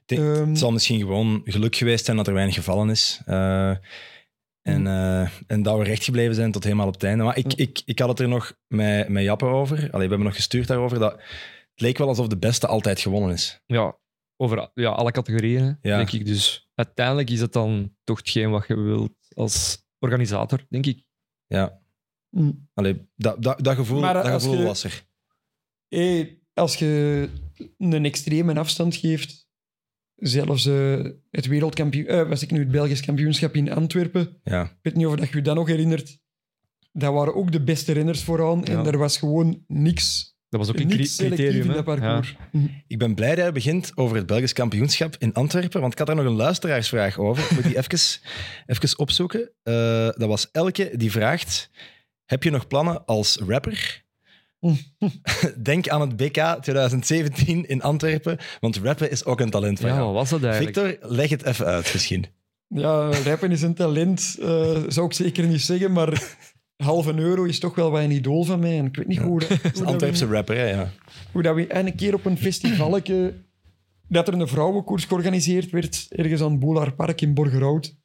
Ehm, Het zal misschien gewoon geluk geweest zijn dat er weinig gevallen is. Eh, en, eh, en dat we recht gebleven zijn tot helemaal op het einde. Maar ik, ik, ik had het er nog met, met Jappe over. Allee, we hebben nog gestuurd daarover. Dat het leek wel alsof de beste altijd gewonnen is. ja, over ja, alle categorieën, Ja. denk ik. Dus uiteindelijk is het dan toch hetgeen wat je wilt als organisator, denk ik. Ja. mm. Allee, dat, dat, dat gevoel, Maar dat als gevoel je- was er. Hey, als je een extreme afstand geeft, zelfs eh, het wereldkampioen, eh, was ik nu het Belgisch kampioenschap in Antwerpen, Ja. ik weet niet of dat je je dat nog herinnert, dat waren ook de beste renners vooraan en er was gewoon niks, Dat was ook een criterium. in dat parcours. Hm. Ik ben blij dat je begint over het Belgisch kampioenschap in Antwerpen, want ik had daar nog een luisteraarsvraag over. Ik moet die even, even opzoeken. Eh, dat was Elke die vraagt, heb je nog plannen als rapper? Denk aan het BK 2017 in Antwerpen, want rappen is ook een talent van Ja, jou. wat was dat eigenlijk? Victor, leg het even uit misschien. Ja, rappen is een talent, eh, zou ik zeker niet zeggen, maar half een euro is toch wel wat een idool van mij. En ik weet niet hoe, dat, hoe, Het we, Antwerpse rapper, hè, ja. hoe dat we en een keer op een festivalletje, dat er een vrouwenkoers georganiseerd werd, ergens aan Boulaar Park in Borgerhout.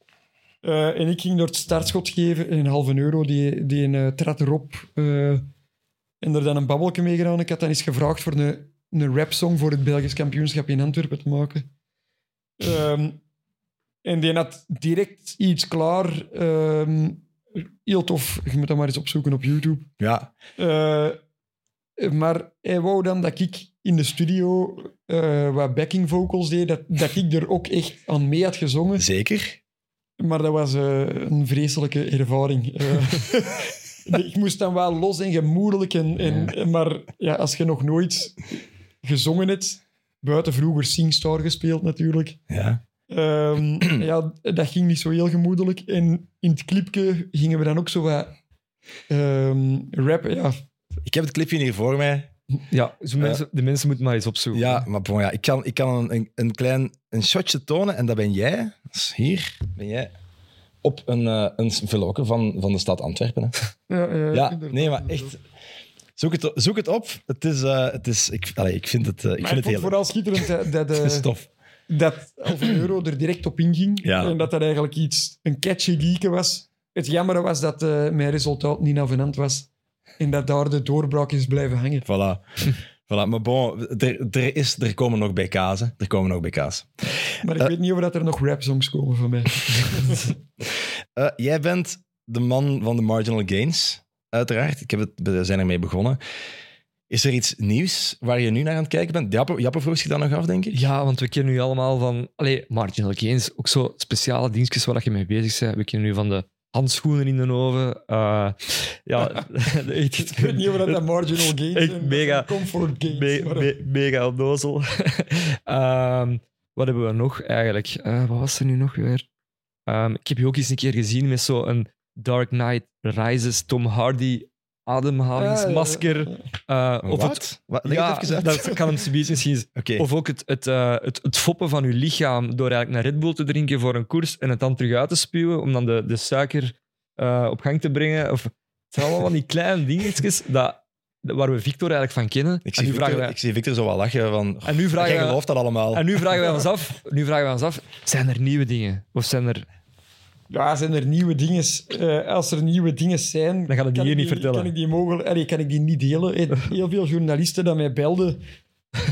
Eh, en ik ging door het startschot geven, en een halve euro, die, die een, eh, trad erop. eh, en er dan een babbelje mee gedaan. Ik had dan eens gevraagd voor een, een rapsong voor het Belgisch kampioenschap in Antwerpen te maken. Ehm, en die had direct iets klaar. ehm, heel tof. Je moet dat maar eens opzoeken op YouTube. Ja, Eh, maar hij wou dan dat ik in de studio eh, wat backing vocals deed. Dat, dat ik er ook echt aan mee had gezongen. zeker. Maar dat was eh, een vreselijke ervaring. Ik moest dan wel los en gemoedelijk. En, en, Maar ja, als je nog nooit gezongen hebt, buiten vroeger Singstar gespeeld natuurlijk, Ja. Ehm, ja, dat ging niet zo heel gemoedelijk. En in het clipje gingen we dan ook zo wat ehm, rappen. Ja, Ik heb het clipje hier voor mij. Ja, zo mensen, de mensen moeten maar eens opzoeken. Ja, maar bon, ja, ik kan, ik kan een, een, een klein een shotje tonen en dat ben jij. Dus hier ben jij op een, eh een veloke van, van de stad Antwerpen. Hè. ja, Ja, inderdaad, nee, maar echt. Zoek het, zoek het op. Het is, eh, het is ik, allee, ik vind het, eh, ik Maar vind ik het heel vooral schitterend dat, dat, Het is eh, tof. dat een euro er direct op inging. Ja. En dat dat eigenlijk iets, een catchy liedje was. Het jammer was dat eh, mijn resultaat niet avenant was. En dat daar de doorbraak is blijven hangen. Voilà. Voilà. Maar bon, er, er, is, er komen nog BK's. hè. Er komen nog BK's. Maar ik Eh. weet niet of dat er nog rapsongs komen van mij. Eh, jij bent de man van de marginal gains, uiteraard. Ik heb het, we zijn ermee begonnen. Is er iets nieuws waar je nu naar aan het kijken bent? Jappe, Jappe vroeg zich dat nog af, denk ik. Ja, want we kennen nu allemaal van... Allee, marginal gains, ook zo speciale dienstjes waar je mee bezig bent. We kennen nu van de handschoenen in de oven. eh, ja, ik weet niet of dat, dat marginal gains Echt zijn. mega- Comfort gains. Me- maar- me- mega onnozel. Ehm, wat hebben we nog eigenlijk? Eh, wat was er nu nog weer? Ehm, ik heb je ook eens een keer gezien met zo'n Dark Knight Rises Tom Hardy ademhalingsmasker. Eh, of Wat? het, Wat? Leg ja, het even uit. dat kan hem zoiets misschien Oké. Of ook het, het, eh, het, het foppen van je lichaam door eigenlijk een Red Bull te drinken voor een koers en het dan terug uit te spuwen om dan de, de suiker eh, op gang te brengen. Of, het zijn allemaal van die kleine dingetjes dat, waar we Victor eigenlijk van kennen. Ik en, zie, nu Victor, wij, ik zie Victor zo wel lachen van... en, nu vragen Jij gelooft dat allemaal. en nu vragen wij ons af, nu vragen wij ons af, zijn er nieuwe dingen? Of zijn er... Ja, zijn er nieuwe dingen? eh, als er nieuwe dingen zijn, Dan gaat het kan hier ik niet vertellen. Kan ik die, mogelijk, allee, kan ik die niet delen? Heel veel journalisten dat mij belden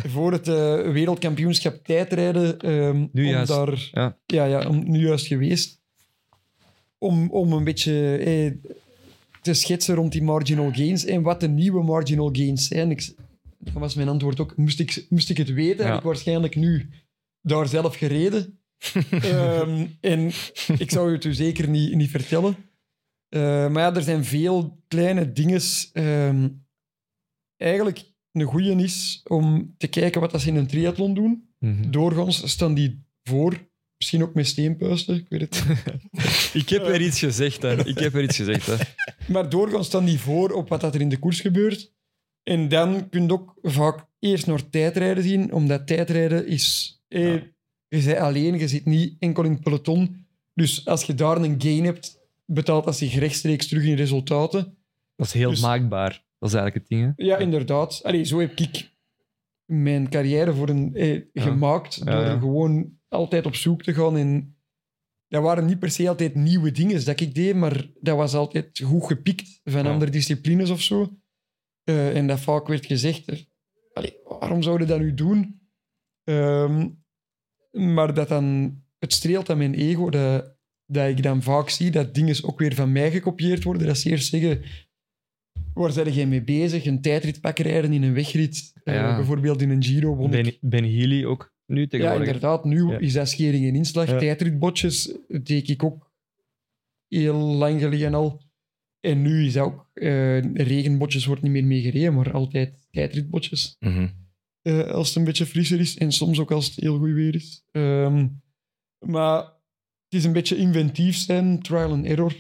voor het eh, wereldkampioenschap tijdrijden. ehm, Nu om juist, Daar, ja. Ja, ja, om, nu juist geweest. Om, om een beetje te schetsen rond die marginal gains en wat de nieuwe marginal gains zijn. Ik, dan was mijn antwoord ook, moest ik, moest ik het weten, Ja. had ik waarschijnlijk nu daar zelf gereden. Ehm, en ik zou het u zeker niet, niet vertellen. Eh, maar ja, er zijn veel kleine dingen. ehm, eigenlijk een goeie is om te kijken wat dat ze in een triathlon doen. Mhm. Doorgaans staan die voor. Misschien ook met steenpuisten, ik weet het. Ik heb weer iets gezegd, hè. Ik heb weer iets gezegd, hè. Maar doorgaans staan die voor op wat dat er in de koers gebeurt. En dan kun je ook vaak eerst naar tijdrijden zien, omdat tijdrijden is... Eh, Je bent alleen, je zit niet enkel in het peloton. Dus als je daar een gain hebt, betaalt dat zich rechtstreeks terug in resultaten. Dat is heel Dus- maakbaar. Dat is eigenlijk het ding, hè. Ja, inderdaad. Allee, zo heb ik mijn carrière voor een, eh, Ja. gemaakt door Ja, ja. gewoon altijd op zoek te gaan. En dat waren niet per se altijd nieuwe dingen dat ik deed, maar dat was altijd goed gepikt van andere disciplines of zo. Eh, en dat vaak werd gezegd, allee, waarom zouden dat nu doen? Ehm, maar dat dan, het streelt aan mijn ego dat, dat ik dan vaak zie dat dingen ook weer van mij gekopieerd worden. Dat ze eerst zeggen, waar zijn jij mee bezig? Een tijdrit pakken rijden in een wegrit, eh, Ja. bijvoorbeeld in een Giro. won Ben, ben Healy ook nu ja, tegenwoordig. inderdaad. Nu Ja. is dat schering en inslag. Ja. Tijdritbotjes deed ik ook heel lang geleden al. En nu is dat ook... eh, regenbotjes wordt niet meer mee gereden, maar altijd tijdritbotjes. Mhm. Eh, als het een beetje frisser is. En soms ook als het heel goed weer is. Ehm, maar het is een beetje inventief zijn, trial and error.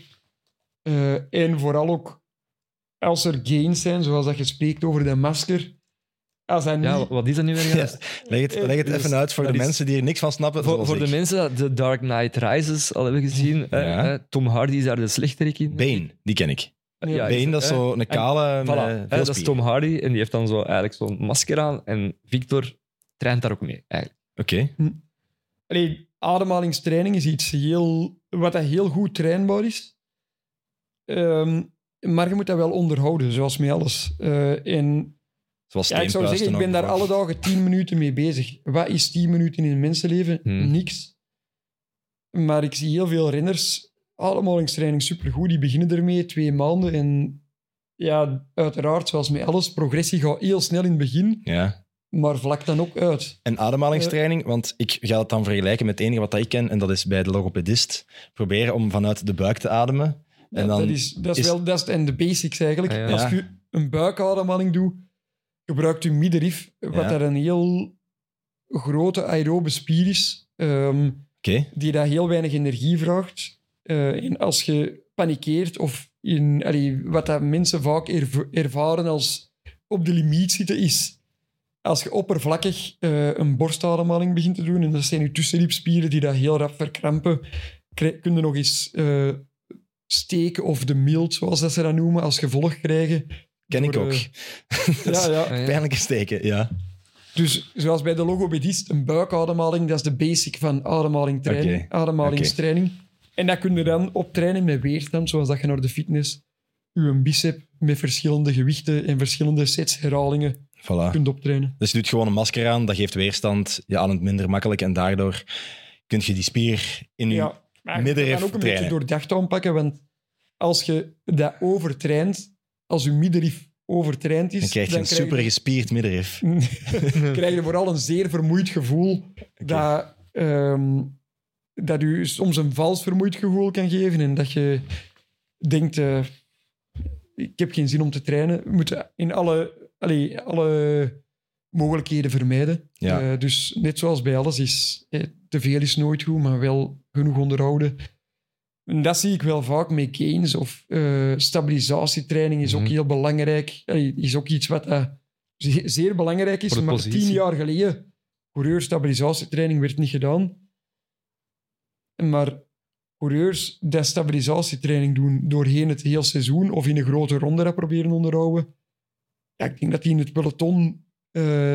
Eh, en vooral ook als er gains zijn, zoals dat je spreekt over dat masker. Als dat niet... Ja, wat is dat nu weer? Ja, leg het, leg het Dus even uit voor de is- mensen die er niks van snappen. Voor, voor de mensen die The Dark Knight Rises al hebben gezien, Ja. Tom Hardy is daar de slechterik in. Bane, die ken ik. Ja, Bane, dat is zo een kale Voilà, met hè, veel dat is. Tom Hardy en die heeft dan zo eigenlijk zo'n masker aan en Victor traint daar ook mee. Eigenlijk. Oké. Allee, ademhalingstraining is iets heel, wat dat heel goed trainbaar is. Ehm, maar je moet dat wel onderhouden, zoals met alles. Eh, en Zoals ja, ik zou zeggen, ik ben daar alle dagen tien minuten mee bezig. Wat is tien minuten in een mensenleven? Hmm. Niks. Maar ik zie heel veel renners, ademhalingstraining supergoed, die beginnen ermee, twee maanden. En ja, uiteraard, zoals met alles, progressie gaat heel snel in het begin, Ja. maar vlak dan ook uit. En ademhalingstraining, want ik ga het dan vergelijken met het enige wat ik ken, en dat is bij de logopedist. Proberen om vanuit de buik te ademen. En Ja, dan dat is, dat is, is- wel dat is, en de basics eigenlijk. Ah, ja. Als je een buikademhaling doet, gebruikt je middenrif, wat Ja. daar een heel grote aerobe spier is, ehm, Oké, die daar heel weinig energie vraagt. Eh, en als je panikeert, of in, allee, wat dat mensen vaak erv- ervaren als op de limiet zitten, is als je oppervlakkig eh, een borstademhaling begint te doen, en dat zijn je tussenlipspieren die dat heel rap verkrampen, kri- kun je nog eens eh, steken of de mild, zoals dat ze dat noemen, als gevolg krijgen. ken ik ook. Ja, ja. Ah, ja. Pijnlijke steken, ja. Dus zoals bij de logopedist, een buikademhaling, dat is de basic van ademhalingtraining, Oké. ademhalingstraining. En dat kun je dan optrainen met weerstand, zoals dat je naar de fitness je bicep met verschillende gewichten en verschillende sets herhalingen Voilà. kunt optrainen. Dus je doet gewoon een masker aan, dat geeft weerstand. Je ademt minder makkelijk en daardoor kun je die spier in je... Ja, middenrif kan ook een trainen. beetje doordacht aanpakken, want als je dat overtraint, als je middenrif overtraind is, Dan krijg je een krijg super gespierd middenrif. krijg je vooral een zeer vermoeid gevoel dat, ehm, dat u soms een vals vermoeid gevoel kan geven en dat je denkt, eh, ik heb geen zin om te trainen. We moeten in alle, allee, alle mogelijkheden vermijden. Ja. Eh, dus net zoals bij alles is, eh, te veel is nooit goed, maar wel genoeg onderhouden. En dat zie ik wel vaak met gains of eh, stabilisatietraining is ook Mhm. heel belangrijk. Allee, is ook iets wat eh, ze- zeer belangrijk is. Maar positie. tien jaar geleden, coureur-stabilisatietraining werd niet gedaan. Maar coureurs die stabilisatietraining doen doorheen het heel seizoen of in een grote ronde dat proberen onderhouden. Ja, ik denk dat die in het peloton eh,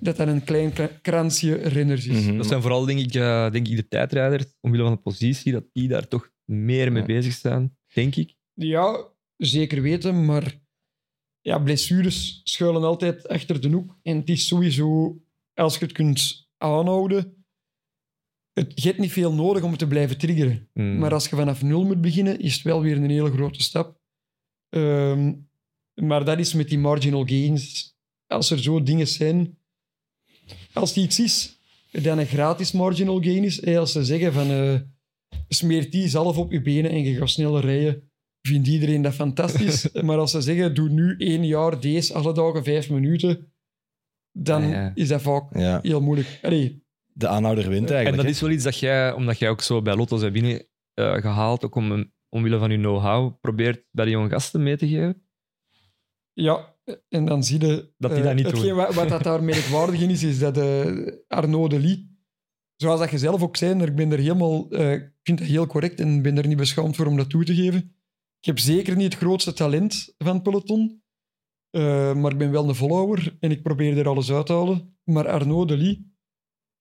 dat dat een klein kra- kransje renners is. Mhm. Dat zijn vooral, denk ik, eh, denk ik, de tijdrijders, omwille van de positie, dat die daar toch meer mee Ja. bezig zijn, denk ik. Ja, zeker weten, maar ja, blessures schuilen altijd achter de hoek. En het is sowieso, als je het kunt aanhouden, het, je hebt niet veel nodig om het te blijven triggeren. Mm. Maar als je vanaf nul moet beginnen, is het wel weer een hele grote stap. Ehm, maar dat is met die marginal gains als er zo dingen zijn... Als die iets is dat een gratis marginal gain is, hè, als ze zeggen van... eh smeer die zelf op je benen en je gaat sneller rijden, vindt iedereen dat fantastisch. maar als ze zeggen, doe nu één jaar deze alle dagen vijf minuten, dan ja. is dat vaak Ja, heel moeilijk. Allee, de aanhouder wint En eigenlijk. dat hè. is wel iets dat jij, omdat jij ook zo bij Lotto bent binnen eh, gehaald, ook om, omwille van je know-how, probeert bij de jonge gasten mee te geven. Ja, en dan zie je... Dat die eh, dat niet hetgeen doen. Wat, wat dat daar merkwaardig in is, is dat eh Arnaud de Lee, zoals dat je zelf ook zei, ik ben er helemaal... eh, ik vind dat heel correct en ben er niet beschaamd voor om dat toe te geven. Ik heb zeker niet het grootste talent van het peloton, eh, maar ik ben wel een follower en ik probeer er alles uit te halen. Maar Arnaud de Lee,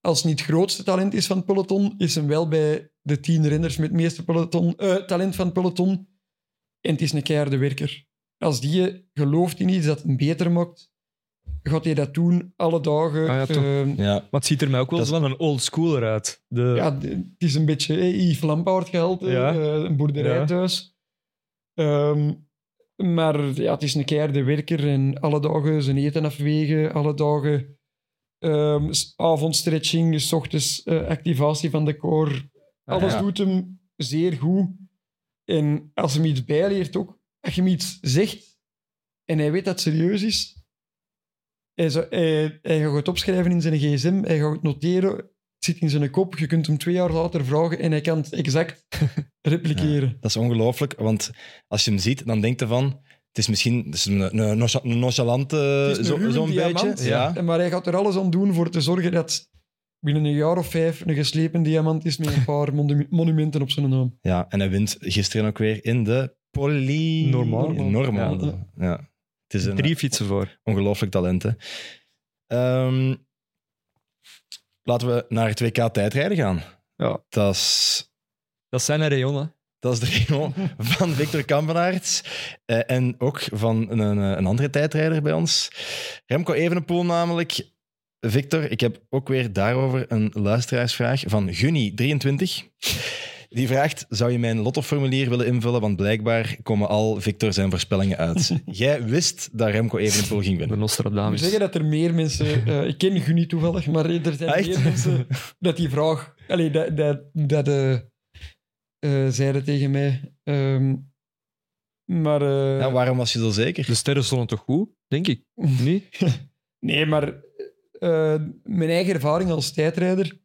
als het niet het grootste talent is van het peloton, is hem wel bij de tien renners met het meeste peloton, eh, talent van het peloton. En het is een keiharde werker. Als die gelooft in iets dat hem beter maakt, gaat hij dat doen alle dagen. Ah ja, toch. Ehm, Ja, Maar het ziet er mij ook wel Dat van een old schooler uit. De, ja, het is een beetje eh, Yves Lampaard gehalte, Ja. eh, een boerderij Ja. thuis. Ehm, maar ja, het is een keiharde werker en alle dagen zijn eten afwegen, alle dagen ehm, avondstretching, s ochtends eh, activatie van de core. Ah, Alles ja. doet hem zeer goed. En als hem iets bijleert ook, als je hem iets zegt en hij weet dat het serieus is, hij, zou- hij, hij gaat het opschrijven in zijn gsm, hij gaat het noteren, het zit in zijn kop, je kunt hem twee jaar later vragen en hij kan het exact repliceren. dat is ongelooflijk. Want als je hem ziet, dan denk je van... Het is misschien het is een, een, nonchalante, zo- zo'n diamant, beetje. Ja. Maar hij gaat er alles aan doen voor te zorgen dat binnen een jaar of vijf een geslepen diamant is met een paar monu- monumenten op zijn naam. ja, en hij wint gisteren ook weer in de poly... Normaal. Normaal. Ja. Ja. Het is een Drie fietsen voor. ongelooflijk talent. hè. Ehm, laten we naar het WK tijdrijden gaan. Ja. Dat is Dat zijn er rayon, Dat is de regio van Victor Kampenaerts. Eh, en ook van een, een, een andere tijdrijder bij ons. Remco Evenepoel namelijk. Victor, ik heb ook weer daarover een luisteraarsvraag van Gunny23. Die vraagt, zou je mijn lottoformulier willen invullen? Want blijkbaar komen al Victor zijn voorspellingen uit. Jij wist dat Remco Evenepoel ging De winnen. Ik moet Nostradamus. zeggen dat er meer mensen... eh, ik ken Gunny toevallig, maar er zijn Ah, echt? meer mensen dat die vraag... Allee, dat, dat, dat eh, eh, zeiden tegen mij. Ehm, maar... eh, Ja, waarom was je zo zeker? De sterren stonden toch goed, denk ik? Niet? Nee, maar eh, mijn eigen ervaring als tijdrijder...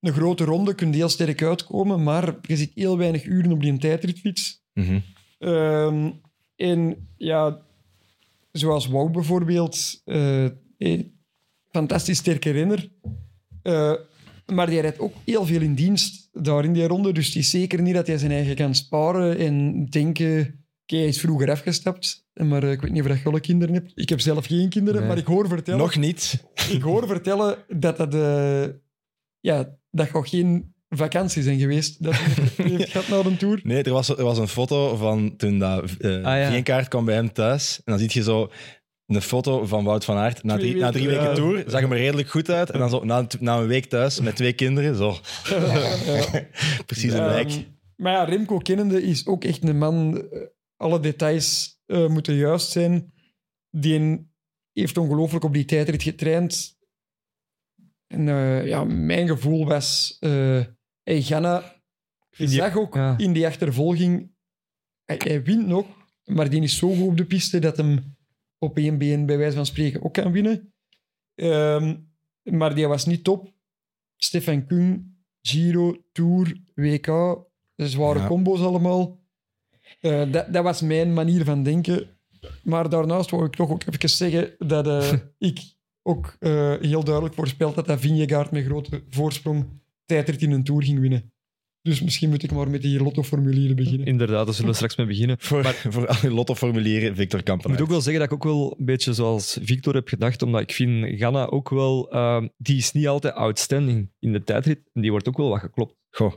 Een grote ronde kun je heel sterk uitkomen, maar je zit heel weinig uren op die tijdritfiets. Mhm. Ehm, en ja, zoals Wout bijvoorbeeld, eh, fantastisch sterke renner. Eh, maar die rijdt ook heel veel in dienst daar in die ronde. Dus het is zeker niet dat hij zijn eigen kan sparen en denken... Oké, hij is vroeger afgestapt, maar eh, ik weet niet of dat je alle kinderen hebt. Ik heb zelf geen kinderen, Nee. maar ik hoor vertellen, Nog niet. ik hoor vertellen dat dat... eh, ja, dat gaat geen vakantie zijn geweest dat hij heeft gehad na de Tour. Nee, er was, er was een foto van toen dat eh Ah, ja. Vienkaart kwam bij hem thuis. En dan zie je zo een foto van Wout van Aert. Na drie, na drie weken, tour zag hem er redelijk goed uit. En dan zo na, na een week thuis met twee kinderen. Zo. Ja. Precies een Ehm, lijk. maar ja, Remco kennende is ook echt een man. eh, Alle details eh, moeten juist zijn. Die heeft ongelooflijk op die tijdrit getraind. En eh, ja, mijn gevoel was... eh hey, Ganna, je- zag ook ja. in die achtervolging... Hij, hij wint nog, maar die is zo goed op de piste dat hem op één been, bij wijze van spreken, ook kan winnen. Ehm, maar die was niet top. Stefan Kung, Giro, Tour, WK, zware Ja. combo's allemaal. Eh, dat, dat was mijn manier van denken. Maar daarnaast wou ik toch ook even zeggen dat eh, ik ook eh, heel duidelijk voorspeld had dat Vingegaard met grote voorsprong tijdrit in een Tour ging winnen. Dus misschien moet ik maar met die lottoformulieren beginnen. Inderdaad, daar zullen we straks mee beginnen. Voor, voor al je lottoformulieren, Victor Ik moet ook wel zeggen dat ik ook wel een beetje zoals Victor heb gedacht, omdat ik vind Ganna ook wel... ehm, die is niet altijd outstanding in de tijdrit. En die wordt ook wel wat geklopt. Goh.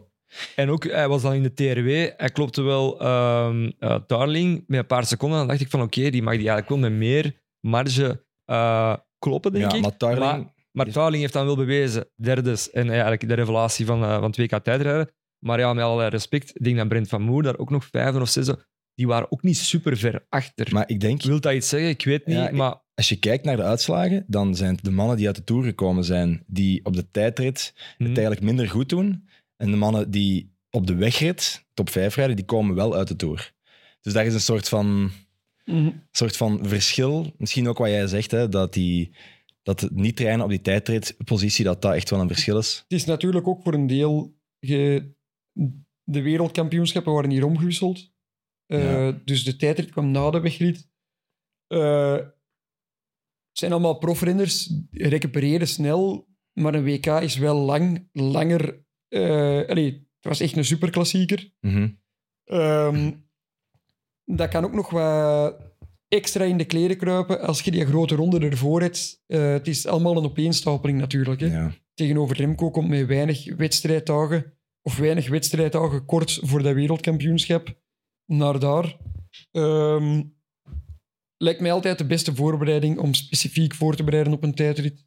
En ook, hij was dan in de TRW. Hij klopte wel ehm eh, Darling met een paar seconden. Dan dacht ik van, oké, die mag die eigenlijk wel met meer marge eh, kloppen, denk Ja, ik. maar Tarling... Maar, maar Darling heeft dan wel bewezen, derdes, en eigenlijk de revelatie van, eh, van 2K tijdrijden. Maar ja, met allerlei respect, ik denk dat Brent van Moer daar ook nog vijfde of zesde die waren ook niet super ver achter. Maar ik denk, Wil dat iets zeggen? Ik weet niet, Ja, maar als je kijkt naar de uitslagen, dan zijn het de mannen die uit de Tour gekomen zijn, die op de tijdrit het hm, eigenlijk minder goed doen. En de mannen die op de wegrit, top 5 rijden, die komen wel uit de Tour. Dus daar is een soort van, Mhm. soort van verschil. Misschien ook wat jij zegt, hè, dat, die, dat het niet trainen op die tijdritpositie, dat dat echt wel een verschil is. Het is natuurlijk ook voor een deel... ge- de wereldkampioenschappen waren hier omgewisseld. Eh, Ja. Dus de tijdrit kwam na de wegrit. Eh, het zijn allemaal profrenners, recupereren snel, maar een WK is wel lang, langer... allee, het was echt een superklassieker. Ehm, dat kan ook nog wat extra in de kleren kruipen als je die grote ronde ervoor hebt. Het is allemaal een opeenstapeling natuurlijk. Hè. Ja. Tegenover Remco komt met weinig wedstrijddagen of weinig wedstrijddagen kort voor dat wereldkampioenschap naar daar. Ehm, lijkt mij altijd de beste voorbereiding om specifiek voor te bereiden op een tijdrit.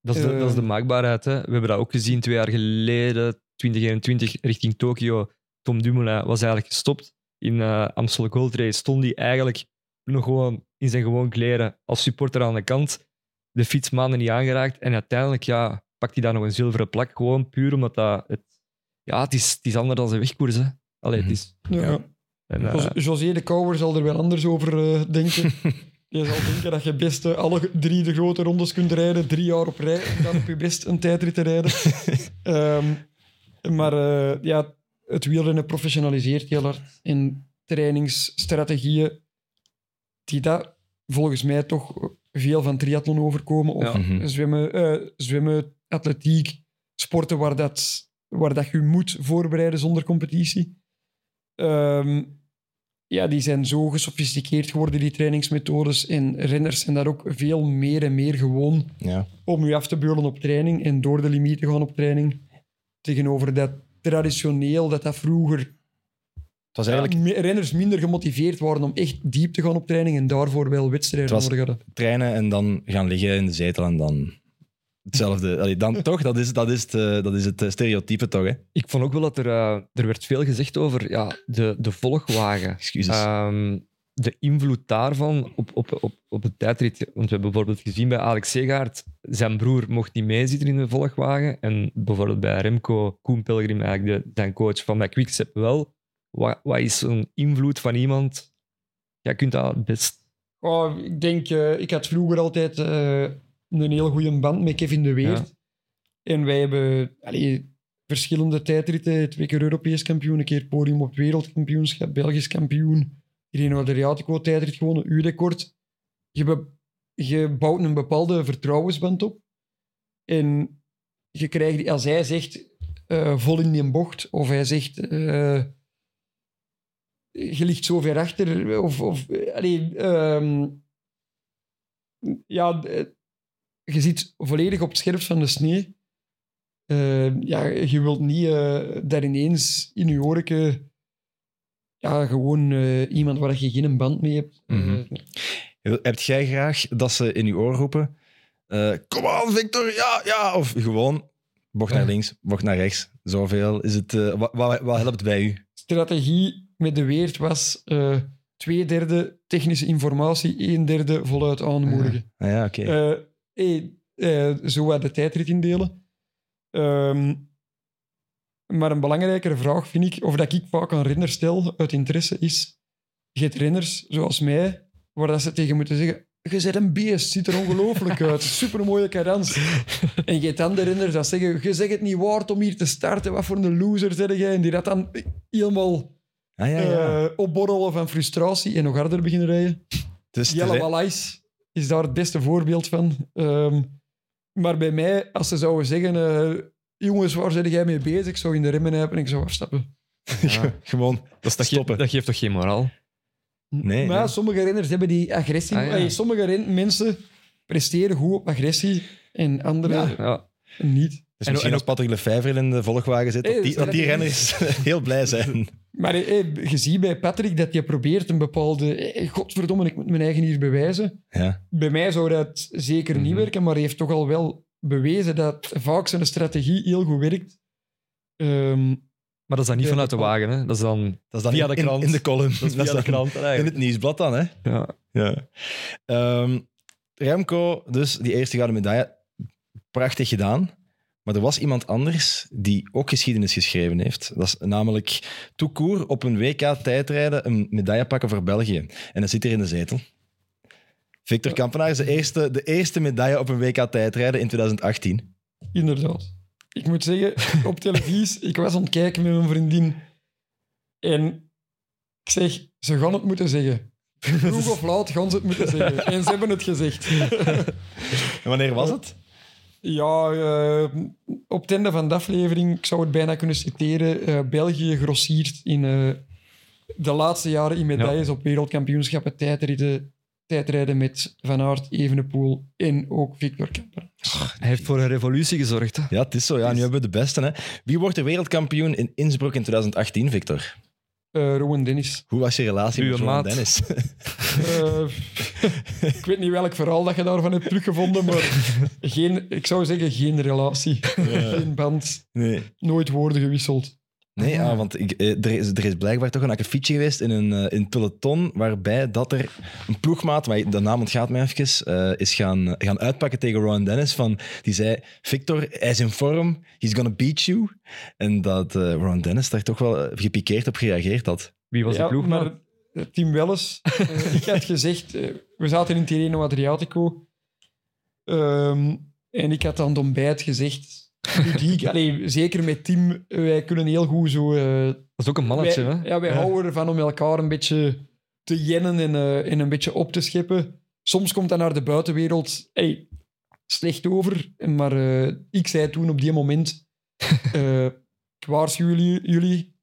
dat, is de, dat is de eh, maakbaarheid. Hè. We hebben dat ook gezien twee jaar geleden, 2021, richting Tokio. Tom Dumoulin was eigenlijk gestopt. In eh Amstel Gold Race stond hij eigenlijk nog gewoon in zijn gewoon kleren als supporter aan de kant. De fiets maanden niet aangeraakt. En uiteindelijk ja, pakt hij daar nog een zilveren plak. Gewoon puur omdat dat... Het, ja, het is, het is anders dan zijn wegkoers. Hè. Allee, het is... Ja. En, eh, Jos- José de Kouwer zal er wel anders over eh, denken. Je zal denken dat je best eh, alle drie de grote rondes kunt rijden, drie jaar op rij, en dan op je best een tijdrit te rijden. Ehm, maar eh, ja, het wielrennen professionaliseert heel hard. En trainingsstrategieën die dat volgens mij toch veel van triathlon overkomen. Of Ja. Mhm. zwemmen, eh, zwemmen, atletiek, sporten waar, dat, waar dat je moet voorbereiden zonder competitie. Ehm, ja, die zijn zo gesofisticeerd geworden, die trainingsmethodes. En renners zijn daar ook veel meer en meer gewoon Ja. om je af te beulen op training en door de limiet te gaan op training. Tegenover dat traditioneel, dat dat vroeger Het was eigenlijk renners minder gemotiveerd waren om echt diep te gaan op training en daarvoor wel wedstrijden nodig hadden. trainen en dan gaan liggen in de zetel en dan hetzelfde. Allee, dan, toch, dat is, dat is het, eh, dat is het eh, stereotype toch, hè? Ik vond ook wel dat er, eh, er werd veel gezegd over ja, de, de volgwagen. Excuses. Ehm, de invloed daarvan op, op, op, op het tijdrit. Want we hebben bijvoorbeeld gezien bij Alex Segaard, zijn broer mocht niet meezitten in de volgwagen. En bijvoorbeeld bij Remco Koen Pelgrim, eigenlijk de, zijn coach van bij Quickstep wel. Wat, wat is zo'n invloed van iemand? Jij kunt dat best... Oh, ik denk, eh, ik had vroeger altijd eh, een heel goede band met Kevin de Weert. En wij hebben allee, verschillende tijdritten. Twee keer Europees kampioen, een keer podium op wereldkampioenschap, Belgisch kampioen. Irene Adriatico tijdrit gewonnen, U-record. Je, be- je bouwt een bepaalde vertrouwensband op. En je krijgt, als hij zegt eh, vol in die bocht, of hij zegt eh, je ligt zo ver achter, of, of eh, allee, ehm, ja, je zit volledig op het scherpst van de snee. Eh, ja, je wilt niet eh, daar ineens in je oren ja, gewoon eh, iemand waar je geen band mee hebt. Eh, Hebt jij graag dat ze in je oor roepen? Kom aan, Victor, ja, ja. Of gewoon, bocht naar links, bocht naar rechts. Zoveel is het. wat, wat, wat helpt bij u? strategie met de Weert was twee derde technische informatie, een derde voluit aanmoedigen. Ah, ja, oké. Hey, eh, zo wat de tijdrit indelen. Ehm, maar een belangrijkere vraag vind ik, of dat ik vaak aan renners stel uit interesse, is: je hebt renners zoals mij, waar dat ze tegen moeten zeggen. Je bent een beest, ziet er ongelooflijk uit. Supermooie cadans. En je hebt dan de renners dat zeggen: Je zegt het niet waard om hier te starten. Wat voor een loser zeg jij? En die dat dan helemaal ah, ja, ja. eh, opborrelen van frustratie en nog harder beginnen rijden. Jelle Walais is daar het beste voorbeeld van. Ehm, maar bij mij, als ze zouden zeggen... eh, jongens, waar ben jij mee bezig? Ik zou in de remmen hebben en ik zou afstappen. Ja. gewoon Dat, stoppen. dat geeft toch geen moraal? Nee, maar ja, sommige renners hebben die agressie. Ah, ja. Sommige mensen presteren goed op agressie en anderen Ja. Ja. niet. Dus En- misschien en als Patrick Lefevre in de volgwagen zit, Hey, dat die, dat dat die is- renners heel blij zijn. Maar eh, je ziet bij Patrick dat je probeert een bepaalde... eh, Godverdomme, ik moet mijn eigen hier bewijzen. Ja. Bij mij zou dat zeker niet Mhm. werken, maar hij heeft toch al wel bewezen dat vaak zijn strategie heel goed werkt. Ehm, Maar dat is dan niet vanuit de wagen, hè. Dat is dan Dat is dan Via in, de in- krant. In, de column. dat is via de dan krant In eigenlijk. het nieuwsblad dan, hè? Ja. Ja. Ehm, Remco, dus die eerste gouden medaille, prachtig gedaan. Maar er was iemand anders die ook geschiedenis geschreven heeft. Dat is namelijk Toucour op een WK tijdrijden een medaille pakken voor België. En dat zit hier in de zetel. Victor Kampenaar is de eerste, de eerste medaille op een WK tijdrijden in 2018. Inderdaad. Ik moet zeggen, op televisie, ik was aan het kijken met mijn vriendin. En ik zeg, ze gaan het moeten zeggen. Vroeg of laat gaan ze het moeten zeggen. En ze hebben het gezegd. En wanneer was het? Ja, eh, op het einde van de aflevering, ik zou het bijna kunnen citeren, eh, België grossiert in eh, de laatste jaren in medailles op wereldkampioenschappen tijdrijden, tijdrijden met Van Aert, Evenepoel en ook Victor Kamper. Hij heeft voor een revolutie gezorgd. Hè. Ja, het is zo. Ja, nu hebben we de beste. Hè. Wie wordt er wereldkampioen in Innsbruck in 2018, Victor? Eh Rowan Dennis. Hoe was je relatie met maat. Dennis? Eh, ik weet niet welk verhaal dat je daarvan hebt teruggevonden, maar geen, ik zou zeggen geen relatie. Geen band. nee. Nooit woorden gewisseld. Nee, ah, want ik, eh, er, is, er is blijkbaar toch een akkefietje geweest in een, eh, in peloton, waarbij dat er een ploegmaat, maar de naam ontgaat mij even, eh, is gaan, gaan uitpakken tegen Ron Dennis. Van, die zei, Victor, hij is in vorm, he's gonna beat you. En dat eh, Ron Dennis daar toch wel gepikeerd op gereageerd had. Wie was ja, de ploeg? maar eh, Tim Welles, ik had gezegd, we zaten in Tirreno Adriatico. Ehm, en ik had aan het ontbijt gezegd, ludiek, allee, zeker met Tim, wij kunnen heel goed zo... eh, Dat is ook een mannetje, wij, hè? Ja, wij houden ervan om elkaar een beetje te jennen en, en een beetje op te scheppen. Soms komt dat naar de buitenwereld hey, slecht over, maar eh, ik zei toen op die moment, ik waarschuw jullie, jullie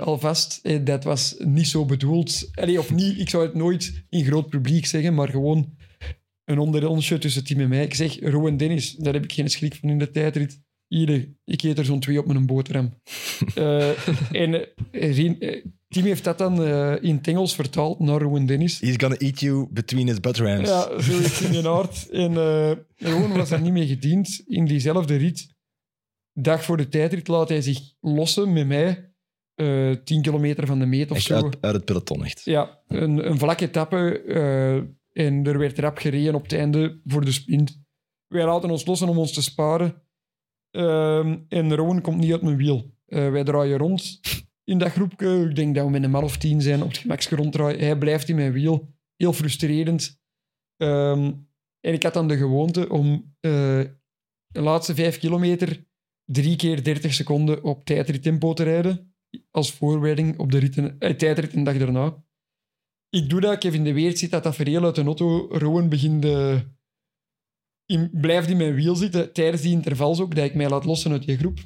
alvast, dat was niet zo bedoeld. Allee, of niet, ik zou het nooit in groot publiek zeggen, maar gewoon een onderonsje tussen Tim en mij. Ik zeg, Rowan Dennis, daar heb ik geen schrik van in de tijdrit. Hier, ik eet er zo'n twee op met een boterham. Eh, en eh, Rien- eh, Tim heeft dat dan eh, in het Engels vertaald naar Rowan Dennis. He's gonna eat you between his butt rams. Ja, zo is in je hart. En Rowan was er niet mee gediend. In diezelfde rit, dag voor de tijdrit, laat hij zich lossen met mij. eh 10 kilometer van de meet of Echt zo. uit, uit het peloton, echt. Ja, een, een vlakke etappe. Eh, en er werd rap gereden op het einde voor de sprint. Wij laten ons lossen om ons te sparen. Ehm, en Rowan komt niet uit mijn wiel. Eh, wij draaien rond in dat groepje. Ik denk dat we met een man of tien zijn op het gemakske ronddraaien. Hij blijft in mijn wiel. Heel frustrerend. Ehm, en ik had dan de gewoonte om eh, de laatste vijf kilometer drie keer 30 seconden op tijdrittempo te rijden. Als voorbereiding op de ritten, eh, tijdrit een dag daarna. Ik doe dat. Kevin de Weert ziet dat tafereel uit de auto. Rowan begint... in, blijft in mijn wiel zitten tijdens die intervals ook, dat ik mij laat lossen uit die groep.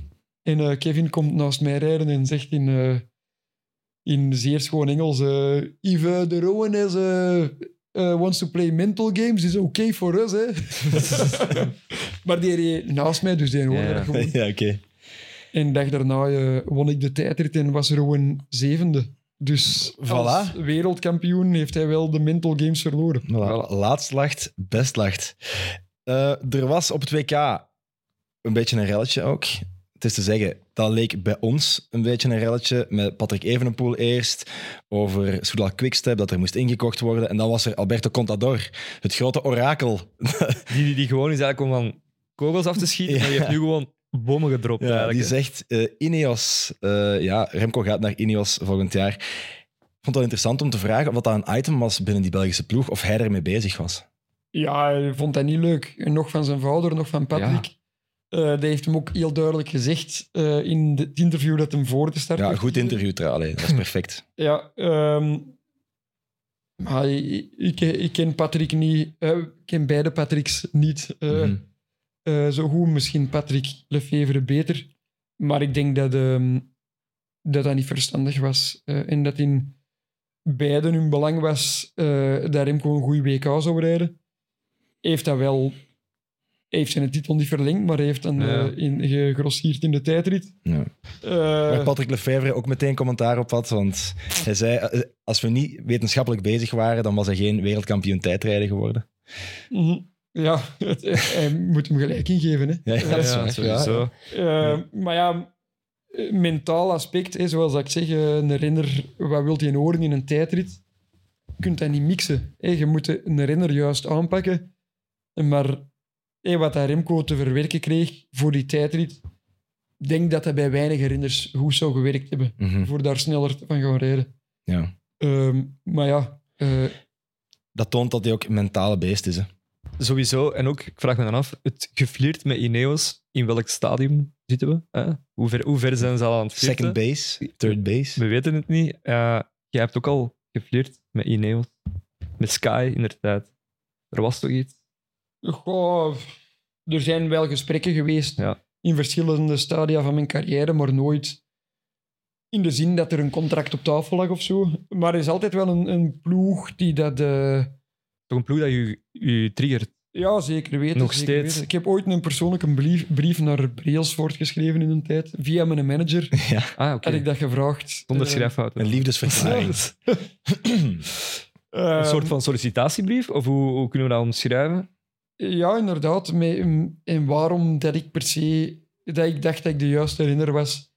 En eh, Kevin komt naast mij rijden en zegt in, eh, in zeer schoon Engels: eh, If uh, the Rowan eh, wants to play mental games, is okay for us. Hè? maar die reed naast mij, dus die hoorde Ja. dat gewoon. Ja, oké. En de dag daarna won ik de tijdrit en was Rowan zevende. Dus als Voilà. wereldkampioen heeft hij wel de mental games verloren. Voilà. Laatst lacht, best lacht. Eh, er was op het WK een beetje een relletje ook. Het is te zeggen, dat leek bij ons een beetje een relletje met Patrick Evenepoel eerst over Soudal Quickstep, dat er moest ingekocht worden. En dan was er Alberto Contador, het grote orakel. Die, die, die gewoon is eigenlijk om van kogels af te schieten, Ja. maar die heeft nu gewoon bommen gedropt. Ja, eigenlijk, die hè. zegt, eh, Ineos, eh, ja, Remco gaat naar Ineos volgend jaar. Ik vond het wel interessant om te vragen of dat een item was binnen die Belgische ploeg, of hij ermee bezig was. Ja, hij vond dat niet leuk. Nog van zijn vader, nog van Patrick. Eh dat heeft hem ook heel duidelijk gezegd eh, in de- het interview dat hem voor de start Ja, heeft goed gegeven. interview trouwens, Allee, dat is perfect. Ja, ehm, maar ik, ik, ik ken Patrick niet. eh, ik ken beide Patricks niet eh, Mhm. Eh, zo goed. Misschien Patrick Lefevre beter. Maar ik denk dat ehm, dat, dat niet verstandig was. eh, en dat in beiden hun belang was eh, dat Remco een goede WK zou rijden. Heeft dat wel... Heeft zijn titel niet verlengd, maar hij heeft dan Ja. eh, in, gegrossierd in de tijdrit. Ja. Eh, Waar Patrick Lefevre ook meteen commentaar op had, want hij zei, als we niet wetenschappelijk bezig waren, dan was hij geen wereldkampioen tijdrijden geworden. Mhm. Ja, het, hij moet hem gelijk ingeven. Hè. Ja, ja, dat is Ja, waar. sowieso. Eh, maar ja, eh, mentaal aspect, hè, zoals ik zeg, eh, een renner, wat wil je horen in een tijdrit? Je kunt dat niet mixen. Hè. Je moet een renner juist aanpakken. Maar wat dat Remco te verwerken kreeg voor die tijdrit, denk dat dat bij weinige renners goed zou gewerkt hebben Mhm. voor daar sneller van gaan rijden. Ja. Ehm, maar ja, eh, Dat toont dat hij ook een mentale beest is. Hè. Sowieso. En ook, ik vraag me dan af, het geflirt met Ineos, in welk stadium zitten we? Hè? Hoe, ver, hoe ver zijn ze al aan het flirten? Second base, third base. We weten het niet. Eh, jij hebt ook al geflirt met Ineos. Met Sky in de tijd. Er was toch iets? goh, er zijn wel gesprekken geweest Ja. in verschillende stadia van mijn carrière, maar nooit in de zin dat er een contract op tafel lag of zo. Maar er is altijd wel een, een ploeg die dat... eh, Toch een ploeg dat je, je triggert. Ja, zeker weten. Nog zeker steeds. weten. Ik heb ooit een persoonlijke brief, brief naar Brailsford geschreven in een tijd. Via mijn manager Ja, Ah, oké. had ik dat gevraagd. Zonder Eh, schrijffouten. een liefdesverklaring. eh, Een soort van sollicitatiebrief? Of hoe, hoe kunnen we dat omschrijven? Ja, inderdaad. Met, en waarom dat ik per se... Dat ik dacht dat ik de juiste renner was.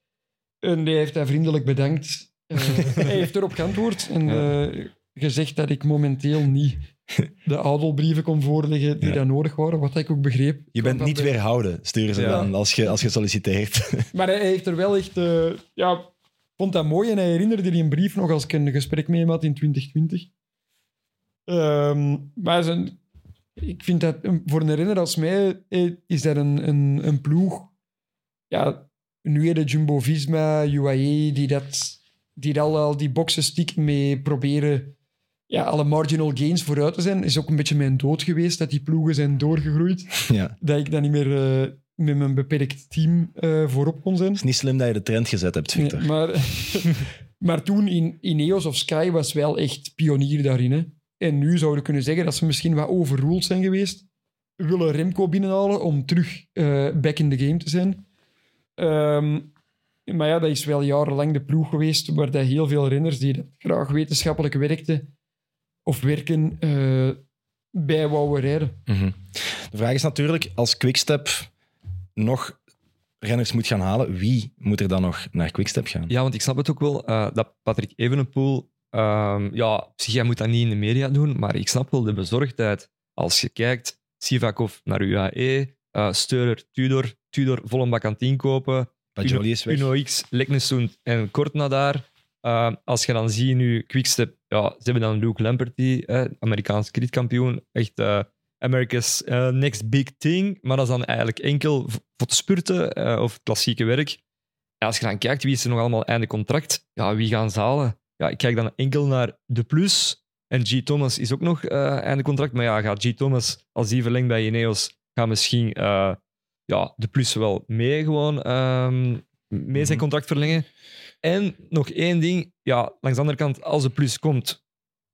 En hij heeft dat vriendelijk bedankt. Eh, hij heeft erop geantwoord en Ja. eh, gezegd dat ik momenteel niet de adelbrieven kon voorleggen die Ja. dat nodig waren, wat ik ook begreep. Je bent niet bij- weerhouden, sturen ze dan, als je, als je solliciteert. Maar hij heeft er wel echt... eh, ja, vond dat mooi en hij herinnerde die een brief nog als ik een gesprek met hem had in 2020. Ehm, maar zijn, ik vind dat voor een renner als mij eh, is dat een, een, een ploeg. Ja, nu de Jumbo-Visma, UAE, die, dat, die al, al die boxen stikken mee proberen ja, alle marginal gains vooruit te zijn. Is ook een beetje mijn dood geweest dat die ploegen zijn doorgegroeid. ja. Dat ik dan niet meer eh, met mijn beperkt team eh, voorop kon zijn. Het is niet slim dat je de trend gezet hebt, Victor. Nee, maar, maar toen in Ineos of Sky was wel echt pionier daarin. Hè. En nu zouden we kunnen zeggen dat ze misschien wat overruled zijn geweest. Willen Remco binnenhalen om terug eh, back in the game te zijn. Ehm, maar ja, dat is wel jarenlang de ploeg geweest waar dat heel veel renners die dat graag wetenschappelijk werkten of werken, eh, bij wouden rijden. Mhm. De vraag is natuurlijk, als Quickstep nog renners moet gaan halen, wie moet er dan nog naar Quickstep gaan? Ja, want ik snap het ook wel eh, dat Patrick Evenepoel... ehm, ja, jij moet dat niet in de media doen, maar ik snap wel de bezorgdheid. Als je kijkt, Sivakov naar UAE, eh Steurer, Tudor, Tudor vol een bak aan het inkopen. Uno X, Leknesund en Kortna daar. Uh, als je dan ziet nu Quickstep, ja, ze hebben dan Luke Lamperty, eh, Amerikaans kredietkampioen, echt eh, America's eh, next big thing, maar dat is dan eigenlijk enkel voor te spurten eh, of het klassieke werk. Ja, als je dan kijkt wie is er nog allemaal einde contract, ja, wie gaan ze halen? Ja, ik kijk dan enkel naar De Plus en G. Thomas is ook nog eh, einde contract, maar ja, gaat G. Thomas, als die verlengt bij Ineos, gaat misschien eh, ja, De Plus wel mee gewoon ehm, mee zijn Mhm. contract verlengen. En nog één ding, ja, langs de andere kant, als de plus komt,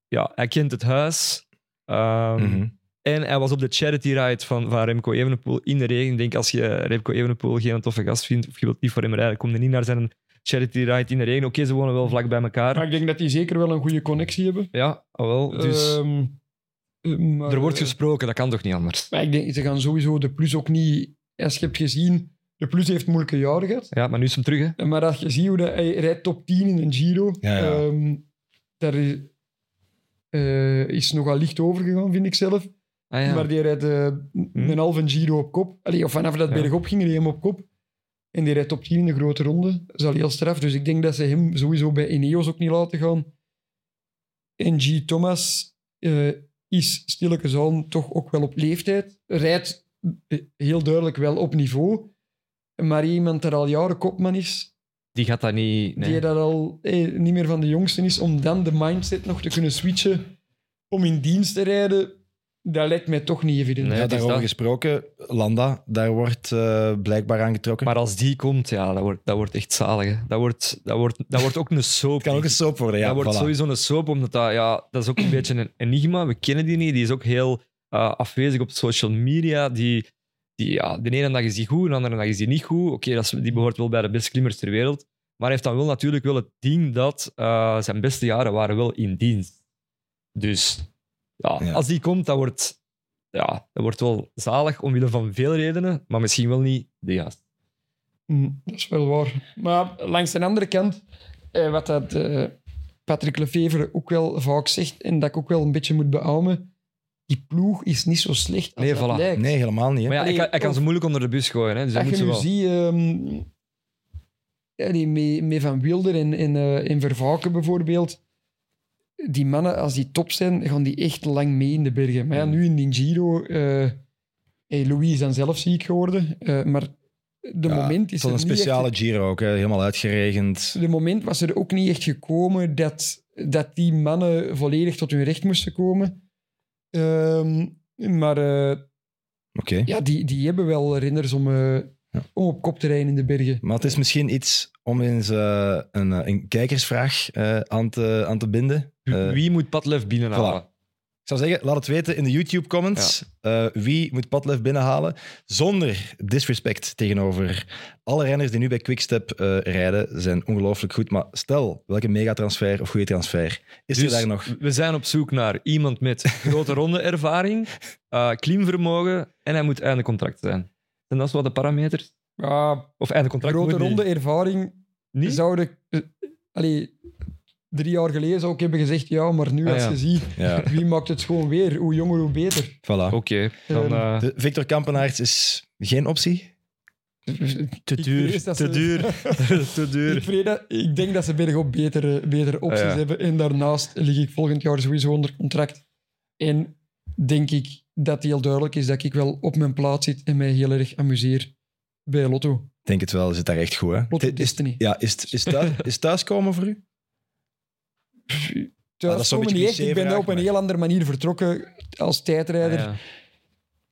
ja, hij kent het huis. Ehm, Mhm. En hij was op de charity ride van, van Remco Evenepoel in de regen. Ik denk, als je Remco Evenepoel geen toffe gast vindt, of je wilt niet voor hem rijden, kom je niet naar zijn charity ride in de regen. Oké, ze wonen wel vlak bij elkaar. Maar ik denk dat die zeker wel een goede connectie hebben. Ja, ah, wel. Dus Ehm, eh, maar, er wordt eh, gesproken, dat kan toch niet anders? Maar ik denk, ze gaan sowieso de plus ook niet... Als je hebt gezien, de plus heeft moeilijke jaren gehad. Ja, maar nu is hem terug, hè? Maar als je ziet hoe dat, hij rijdt top 10 in een Giro, Ja, ja. ehm, daar is, eh, is nogal licht overgegaan, vind ik zelf. Ah, ja. Maar die rijdt eh, een halve Giro op kop. Allee, of vanaf dat Ja. bergop ging, reed hij hem op kop. En die rijdt top 10 in de grote ronde. Dat is al heel straf. Dus ik denk dat ze hem sowieso bij Ineos ook niet laten gaan. En G. Thomas eh, is stilletjes aan toch ook wel op leeftijd. Rijdt heel duidelijk wel op niveau. Maar iemand dat al jaren kopman is, Die gaat dat niet... Nee. die dat al eh, niet meer van de jongsten is, om dan de mindset nog te kunnen switchen om in dienst te rijden, dat lijkt mij toch niet evident. Nee. ja, daarover dat. gesproken, Landa, daar wordt eh, blijkbaar aan getrokken. Maar als die komt, ja, dat wordt, dat wordt echt zalig. Hè. Dat, wordt, dat, wordt, dat wordt ook een soap. het kan ook een soap worden, ja. dat wordt voilà. sowieso een soap, omdat dat, ja, dat is ook een beetje een enigma. We kennen die niet. Die is ook heel eh, afwezig op social media. Die, die, ja, de ene dag is die goed, de andere dag is die niet goed. Oké, die behoort wel bij de beste klimmers ter wereld. Maar hij heeft dan wel natuurlijk wel het ding dat eh, zijn beste jaren waren wel in dienst. Dus ja, Ja. als die komt, dat wordt, ja, dat wordt wel zalig omwille van veel redenen, maar misschien wel niet de juiste. Mm, dat is wel waar. Maar langs de andere kant, eh, wat dat, eh, Patrick Lefevre ook wel vaak zegt, en dat ik ook wel een beetje moet beamen, die ploeg is niet zo slecht als Nee, dat voilà. lijkt. Nee, helemaal niet. Hè? Maar ja, hij Allee, kan, hij kan of- ze moeilijk onder de bus gooien. Hè, dus dat Als moet je nu wel. ziet, ehm, ja, die met, met Van Wilder en, en, eh, en Vervaken bijvoorbeeld, die mannen, als die top zijn, gaan die echt lang mee in de bergen. Maar ja, nu in die Giro, eh hey, Louis is dan zelf ziek geworden, eh, maar de Ja, moment is een speciale echt, Giro ook, hè? helemaal uitgeregend. de moment was er ook niet echt gekomen dat, dat die mannen volledig tot hun recht moesten komen. Ehm, maar eh, Oké. ja, die, die hebben wel renners om, eh, om op kop te rijden in de bergen. Maar het is misschien iets om eens eh, een, een kijkersvraag eh, aan, te, aan te binden. Wie moet Padlef binnenhalen? Ik zou zeggen, laat het weten in de YouTube-comments. Eh, wie moet Padlef binnenhalen? Zonder disrespect tegenover alle renners die nu bij Quickstep eh rijden. zijn ongelooflijk goed. Maar stel, welke megatransfer of goede transfer is er Dus daar nog? we zijn op zoek naar iemand met grote ronde ervaring, eh klimvermogen en hij moet einde contract zijn. En dat is wat de parameters? Ja, Of einde contract grote moet niet. ronde ervaring Niet? zouden... allee, drie jaar geleden zou ik hebben gezegd ja, maar nu Ah, als ja. je ziet Ja, wie maakt het gewoon weer, hoe jonger hoe beter. voilà. Oké, dan... Ehm, eh, De Victor Kampenaerts is geen optie. te ik duur, te ze- duur, te Ik, duur. vrees dat- ik denk dat ze bergop betere, betere opties Ah, ja. hebben. En daarnaast lig ik volgend jaar sowieso onder contract. En denk ik dat heel duidelijk is dat ik wel op mijn plaats zit en mij heel erg amuseer bij Lotto. Ik denk het wel, zit daar echt goed. Hè? Lotto Is, Destiny. ja, is, het- is, thuis, is thuiskomen voor u? Dat is zo'n Thuis beetje niet echt. Ik ben op een heel andere manier vertrokken als tijdrijder. Ah, ja.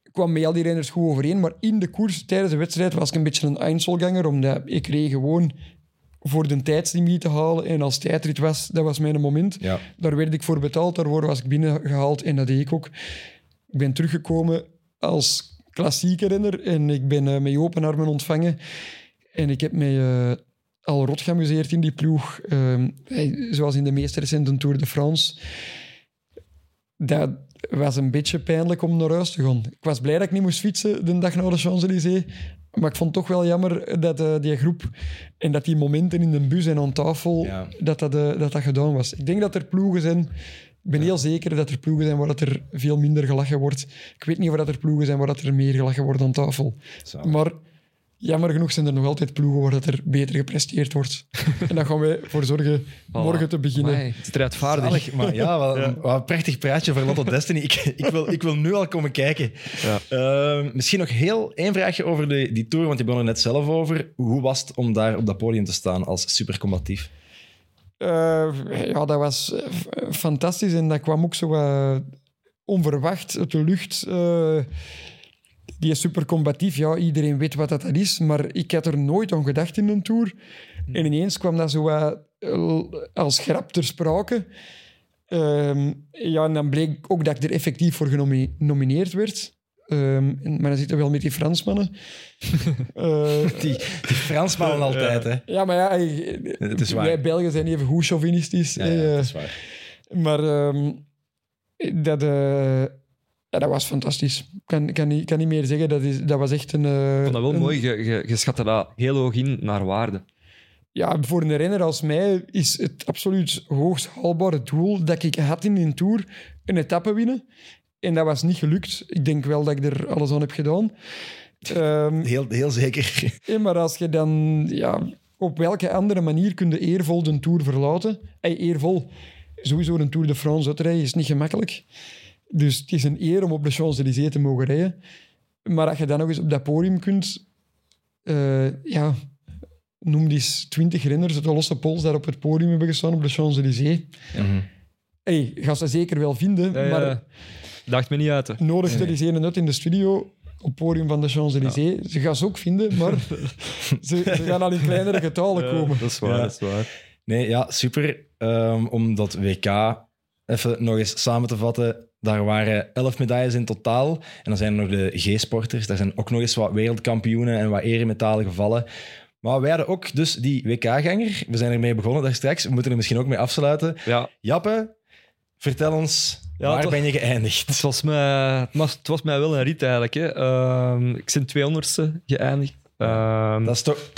Ik kwam met al die renners goed overeen, maar in de koers tijdens de wedstrijd was ik een beetje een Einzelganger, omdat ik reed gewoon voor de tijdslimiet te halen. En als tijdrit was, dat was mijn moment. Ja. Daar werd ik voor betaald, daarvoor was ik binnengehaald en dat deed ik ook. Ik ben teruggekomen als klassieke renner en ik ben eh, met open armen ontvangen. En ik heb mij eh, al rot geamuseerd in die ploeg. Ehm, eh, zoals in de meest recente Tour de France. Dat was een beetje pijnlijk om naar huis te gaan. Ik was blij dat ik niet moest fietsen de dag na de Champs-Élysées. Maar ik vond het toch wel jammer dat eh, die groep en dat die momenten in de bus en aan tafel, Ja. dat, dat, eh, dat dat gedaan was. Ik denk dat er ploegen zijn... Ik ben heel zeker dat er ploegen zijn waar dat er veel minder gelachen wordt. Ik weet niet of dat er ploegen zijn waar dat er meer gelachen wordt aan tafel. Maar jammer genoeg zijn er nog altijd ploegen waar dat er beter gepresteerd wordt. en daar gaan wij voor zorgen morgen te beginnen. Amai, strijdvaardig. Zalig, maar ja, wat, wat een prachtig praatje voor Lotto Destiny. Ik, ik, wil, ik wil nu al komen kijken. Ja. Ehm, misschien nog heel één vraagje over de, die tour, want je begon er net zelf over. Hoe was het om daar op dat podium te staan als supercombatief? Eh, ja, dat was eh, fantastisch en dat kwam ook zo wat onverwacht uit de lucht. Eh, die is super combatief, ja, iedereen weet wat dat is, maar ik had er nooit aan gedacht in een tour. En ineens kwam dat zo wat eh, als grap ter sprake. Ehm, ja, en dan bleek ook dat ik er effectief voor genomineerd werd. Ehm, maar dan zitten we wel met die Fransmannen. Eh, Die, die Fransmannen altijd, hè? ja, maar ja, eh, Het is waar. wij Belgen zijn even hoe chauvinistisch. Ja, ja, eh, dat is waar. maar ehm, dat, eh, ja, dat was fantastisch. Ik kan, kan, niet, kan niet meer zeggen. Dat, is, dat was echt een... eh, Ik vond dat wel een- mooi. Je, je, je schatte dat heel hoog in naar waarde. Ja, voor een renner als mij is het absoluut hoogst haalbare doel dat ik had in een Tour een etappe winnen. En dat was niet gelukt. Ik denk wel dat ik er alles aan heb gedaan. Ehm, Heel, heel zeker. Eh, Maar als je dan, ja, op welke andere manier kun je eervol de Tour verlaten? Hey, eervol, sowieso een Tour de France uitrijden is niet gemakkelijk. Dus het is een eer om op de Champs-Élysées te mogen rijden. Maar als je dan nog eens op dat podium kunt, eh, ja, noem die eens twintig renners uit de losse pols daar op het podium hebben gestaan op de Champs-Élysées. Mhm. Hey, ga ze zeker wel vinden, Ja, ja. maar Dacht me niet uit. hè. nodig er eens een uit in de studio op het podium van de Champs-Élysées. Ze gaan ze ook vinden, maar ze, ze gaan al in kleinere getalen komen. Dat is waar, Ja. dat is waar. Nee, ja, super. Ehm, om dat WK even nog eens samen te vatten. Daar waren elf medailles in totaal. En dan zijn er nog de G-sporters. Daar zijn ook nog eens wat wereldkampioenen en wat eremetalen gevallen. Maar wij hadden ook dus die WK-ganger. We zijn ermee begonnen daar straks. We moeten er misschien ook mee afsluiten. Ja, Jappe, vertel ons, Ja, waar ben je geëindigd? het was, mij, het, was, het was mij wel een rit eigenlijk. Hè. Ehm, ik ben 200ste geëindigd. Ehm, Dat is toch...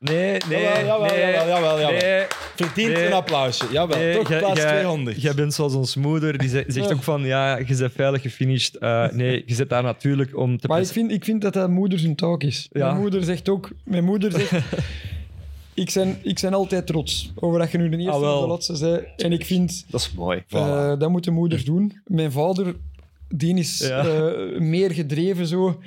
Nee, nee, Jawel, jawel, nee, jawel, jawel, jawel. nee. Verdient Nee. een applausje. Jawel, Nee, toch plaats jij- 200. Jij bent zoals ons moeder, die ze- zegt ook van ja, je bent veilig gefinished. Eh, nee, je zit daar natuurlijk om te Maar ik vind, ik vind dat dat moeder zijn taak is. Ja. Mijn moeder zegt ook... Mijn moeder zegt... ik, ben, ik ben altijd trots over dat je nu de eerste Ah, of de laatste zei. En ik vind... Dat is mooi. eh, dat moeten moeders doen. Mijn vader, die is Ja. eh, meer gedreven zo...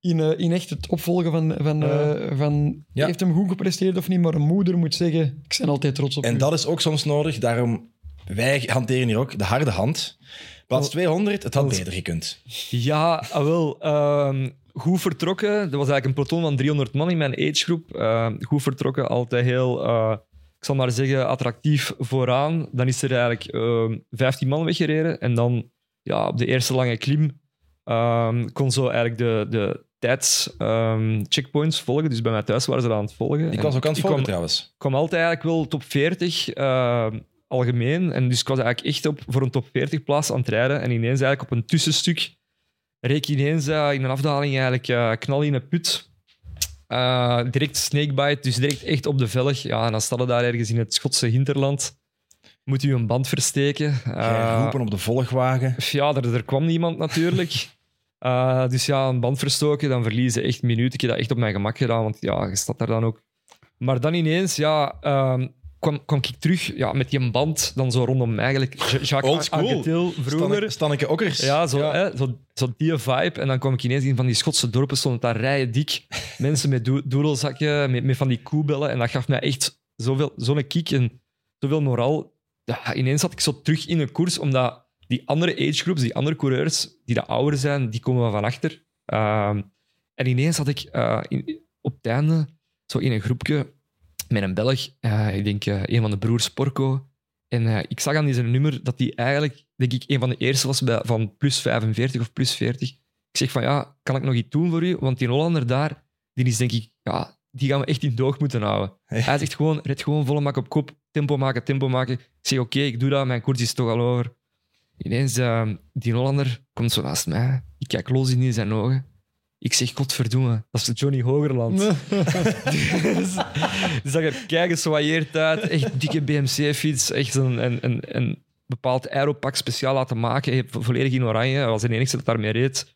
In, eh, in echt het opvolgen van... van, eh, van Ja. Heeft hem goed gepresteerd of niet? Maar een moeder moet zeggen... Ik ben altijd trots op En u. dat is ook soms nodig. Daarom, wij hanteren hier ook de harde hand. Plaats 200, het had Als- beter gekund. Ja, ah, wel. ehm, goed vertrokken. Dat was eigenlijk een peloton van 300 man in mijn agegroep. Ehm, goed vertrokken, altijd heel, eh, ik zal maar zeggen, attractief vooraan. Dan is er eigenlijk ehm 15 man weggereden. En dan ja, op de eerste lange klim ehm, kon zo eigenlijk de, de tijdscheckpoints volgen. Dus bij mij thuis waren ze dat aan het volgen. Ik was ook aan het ik volgen kwam- trouwens. kwam altijd eigenlijk wel top 40 eh, algemeen. En dus ik was eigenlijk echt op, voor een top 40 plaats aan het rijden. En ineens eigenlijk op een tussenstuk reek ik ineens eh, in een afdaling eigenlijk eh, knal in een put. Eh, direct snakebite, dus direct echt op de velg. Ja, en dan staat je daar ergens in het Schotse hinterland. Moet u een band versteken. Eh, roepen op de volgwagen. ja, er, er kwam niemand natuurlijk. Eh, dus ja, een band verstoken, dan verliezen echt minuten. Ik heb dat echt op mijn gemak gedaan, want ja, je staat daar dan ook. Maar dan ineens, ja, ehm, kwam, kwam ik terug ja, met die band, dan zo rondom eigenlijk. Ja- Jacques Old school. Vroeger. Stan- Stanneke Okkers. Ja, zo, Hè, zo, zo die vibe. En dan kwam ik ineens in van die Schotse dorpen, stonden daar rijen dik. Mensen met do- doedelzakken, met, met van die koebellen. En dat gaf mij echt zoveel, zo'n kick en zoveel moraal. Ja, ineens zat ik zo terug in een koers, omdat die andere agegroeps, die andere coureurs, die de ouder zijn, die komen van achter. Ehm, en ineens zat ik eh, in, op het einde zo in een groepje met een Belg. eh, ik denk eh, een van de broers Porco. En ik zag aan deze nummer dat die eigenlijk, denk ik, een van de eerste was bij, van plus 45 of plus 40. Ik zeg van, ja, kan ik nog iets doen voor u? Want die Hollander daar, die is denk ik, ja, die gaan we echt in doog moeten houden. Hij zegt gewoon, red gewoon volle mak op kop, tempo maken, tempo maken. Ik zeg, oké, ik doe dat, mijn koers is toch al over. Ineens, eh, die Hollander komt zo naast mij. Ik kijk los in zijn ogen. Ik zeg, godverdomme, dat is Johnny Hogerland. dus, dus dat er keigeswailleerd uit. Echt dikke BMC-fiets. Echt een, een, een, een bepaald aeropak speciaal laten maken. Volledig in oranje. Hij was de enige dat daarmee reed.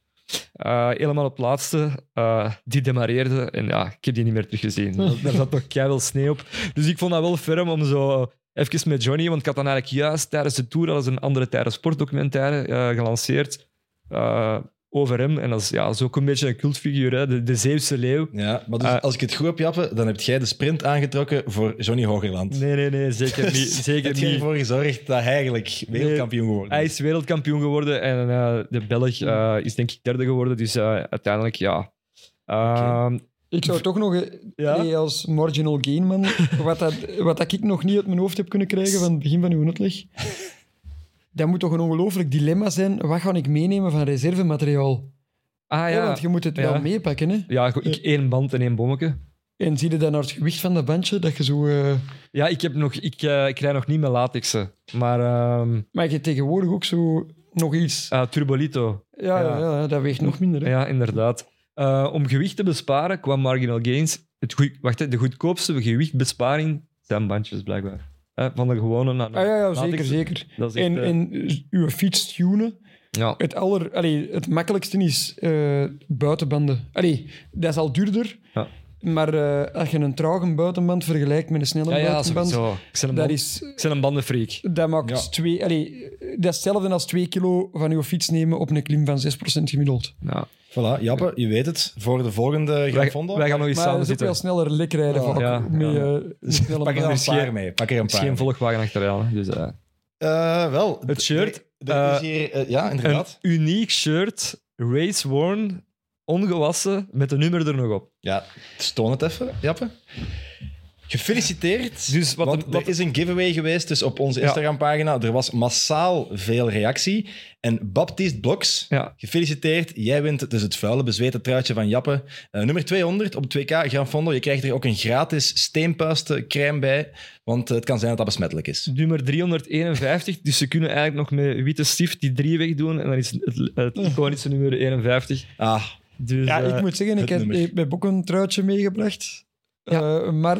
Eh, helemaal op het laatste. eh, die demareerde. En ja, ik heb die niet meer teruggezien. Daar- Daar zat nog keihard sneeuw op. Dus ik vond dat wel ferm om zo even met Johnny... Want ik had dan eigenlijk juist tijdens de Tour... Dat is een andere tijden sportdocumentaire eh, gelanceerd. eh, over hem. En dat is ja, ook een beetje een cultfiguur. Hè? De, de Zeeuwse leeuw. Ja, maar dus Eh. als ik het goed heb, Jappe, dan heb jij de sprint aangetrokken voor Johnny Hogerland. Nee, nee, nee, zeker niet. Zeker heb niet. ervoor gezorgd dat hij eigenlijk wereldkampioen geworden Hij is? is wereldkampioen geworden en de Belg is denk ik derde geworden. Dus uiteindelijk, ja. Ik zou toch nog, eh, Ja? als marginal gain man, wat, dat, wat dat ik nog niet uit mijn hoofd heb kunnen krijgen van het begin van uw uitleg, dat moet toch een ongelooflijk dilemma zijn. Wat ga ik meenemen van reservemateriaal? ah Ja, ja. want je moet het wel meepakken. Hè? Ja, ik één band en één bommetje. En zie je dan naar het gewicht van dat bandje, dat je zo... eh, Ja, ik, heb nog, ik, eh, ik rij nog niet met latexen. Maar ehm Maar je hebt tegenwoordig ook zo nog iets. eh, Turbolito. Ja, ja. ja. ja, dat weegt nog minder. Hè? Ja, inderdaad. Eh, om gewicht te besparen kwam Marginal Gains. Het goed, wacht, hè, de goedkoopste gewichtbesparing zijn bandjes, blijkbaar. Eh, van de gewone naar de Ah, ja, ja, zeker, zeker. Echt, En, eh, en uw fiets tunen, ja. het, aller, allee, het makkelijkste is buitenbanden. Allee, dat is al duurder. Ja. Maar eh, als je een trage buitenband vergelijkt met een snelle Ja, ja, buitenband. Ik ben een, dat, band, is, ik ben een bandenfreak. dat maakt Ja. twee... Allee, dat is hetzelfde als twee kilo van uw fiets nemen op een klim van 6% gemiddeld. Ja. Voilà, Jappe, je weet het. Voor de volgende Wij, Gran Fondo. wij gaan nog eens Maar samen dat is ook zitten. wel sneller lek rijden vaak. ja, eh, een snelle Pak er een geen- mee. Pak er een Het is paar geen volgwagen achteraan. hè. Dus, eh, Eh, wel. Het shirt, is hier, ja, een inderdaad. uniek shirt, race worn, ongewassen, met de nummer er nog op. Ja, stoon het even, Jappe. Gefeliciteerd. Dus wat- want wat- is een giveaway geweest dus op onze. Instagram-pagina. Er was massaal veel reactie. En Baptiste Bloks, Ja. gefeliciteerd. Jij wint dus het vuile, bezweten truitje van Jappe. Eh, nummer 200 op het 2K Gran Fondo. Je krijgt er ook een gratis steenpuisten crème bij. Want eh, het kan zijn dat dat besmettelijk is. Nummer 351, dus ze kunnen eigenlijk nog met witte stift die drie wegdoen en dan is het, het iconische nummer 51. Ah, Dus, Ja, eh, ik moet zeggen, ik heb, nummer. ik heb ook een truitje meegebracht. Eh, maar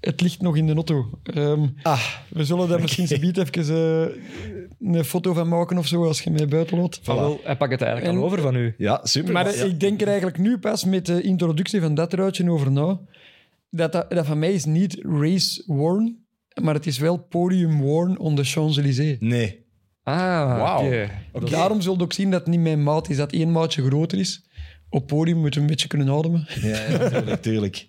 het, ligt nog in de auto. Ehm, Ah, we zullen daar misschien zo even eh, een foto van maken of zo, als je mij buiten loopt. Ah, wel, hij pakt het eigenlijk En- al over van u. ja, super. Maar Ja. ik denk er eigenlijk nu pas met de introductie van dat ruitje over na. Dat, dat, dat van mij is niet race worn, maar het is wel podium worn on de Champs-Élysées. Nee. Ah. Oké. Daarom zul je ook zien dat het niet mijn maat is, dat één maatje groter is. Op podium moeten we een beetje kunnen ademen. Ja, ja tuurlijk, tuurlijk.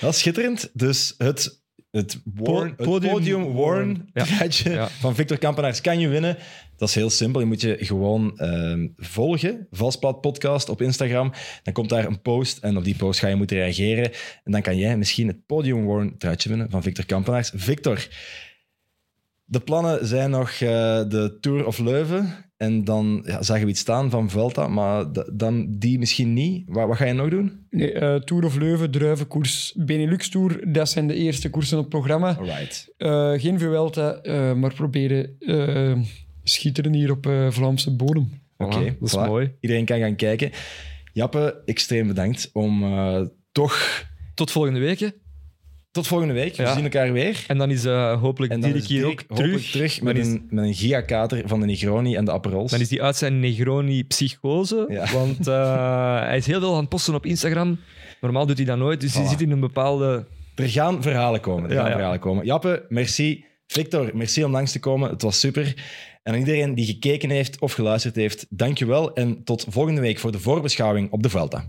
Dat is schitterend. Dus het, het, worn, het podium podium, worn worn. Ja. truitje Ja. van Victor Kampenaars kan je winnen. Dat is heel simpel. Je moet je gewoon ehm, volgen. Valsplat Podcast op Instagram. Dan komt daar een post en op die post ga je moeten reageren. En dan kan jij misschien het podium worn truitje winnen van Victor Kampenaars. Victor, de plannen zijn nog eh, de Tour of Leuven. En dan ja, zagen we iets staan van Vuelta, maar dan die misschien niet. Wat, wat ga je nog doen? Nee, eh, Tour of Leuven, Druivenkoers, Benelux Tour, dat zijn de eerste koersen op het programma. Alright. Eh, geen Vuelta, eh, maar proberen schitteren hier op eh, Vlaamse bodem. Oké, Voilà, dat is voilà. mooi. Iedereen kan gaan kijken. Jappe, extreem bedankt om eh, toch... Tot volgende week. hè. Tot volgende week. We Ja. zien elkaar weer. En dan is eh, hopelijk En dan Dirk hier ook terug. terug met, is- een, met een gigakater van de Negroni en de Aperols. Dan is hij uit zijn Negroni-psychose. Ja. Want eh, hij is heel veel aan het posten op Instagram. Normaal doet hij dat nooit. Dus hij Voilà. zit in een bepaalde... Er gaan verhalen komen. Er Ja, gaan verhalen komen. Jappe, merci. Victor, merci om langs te komen. Het was super. En aan iedereen die gekeken heeft of geluisterd heeft, dankjewel. En tot volgende week voor de voorbeschouwing op de Vuelta.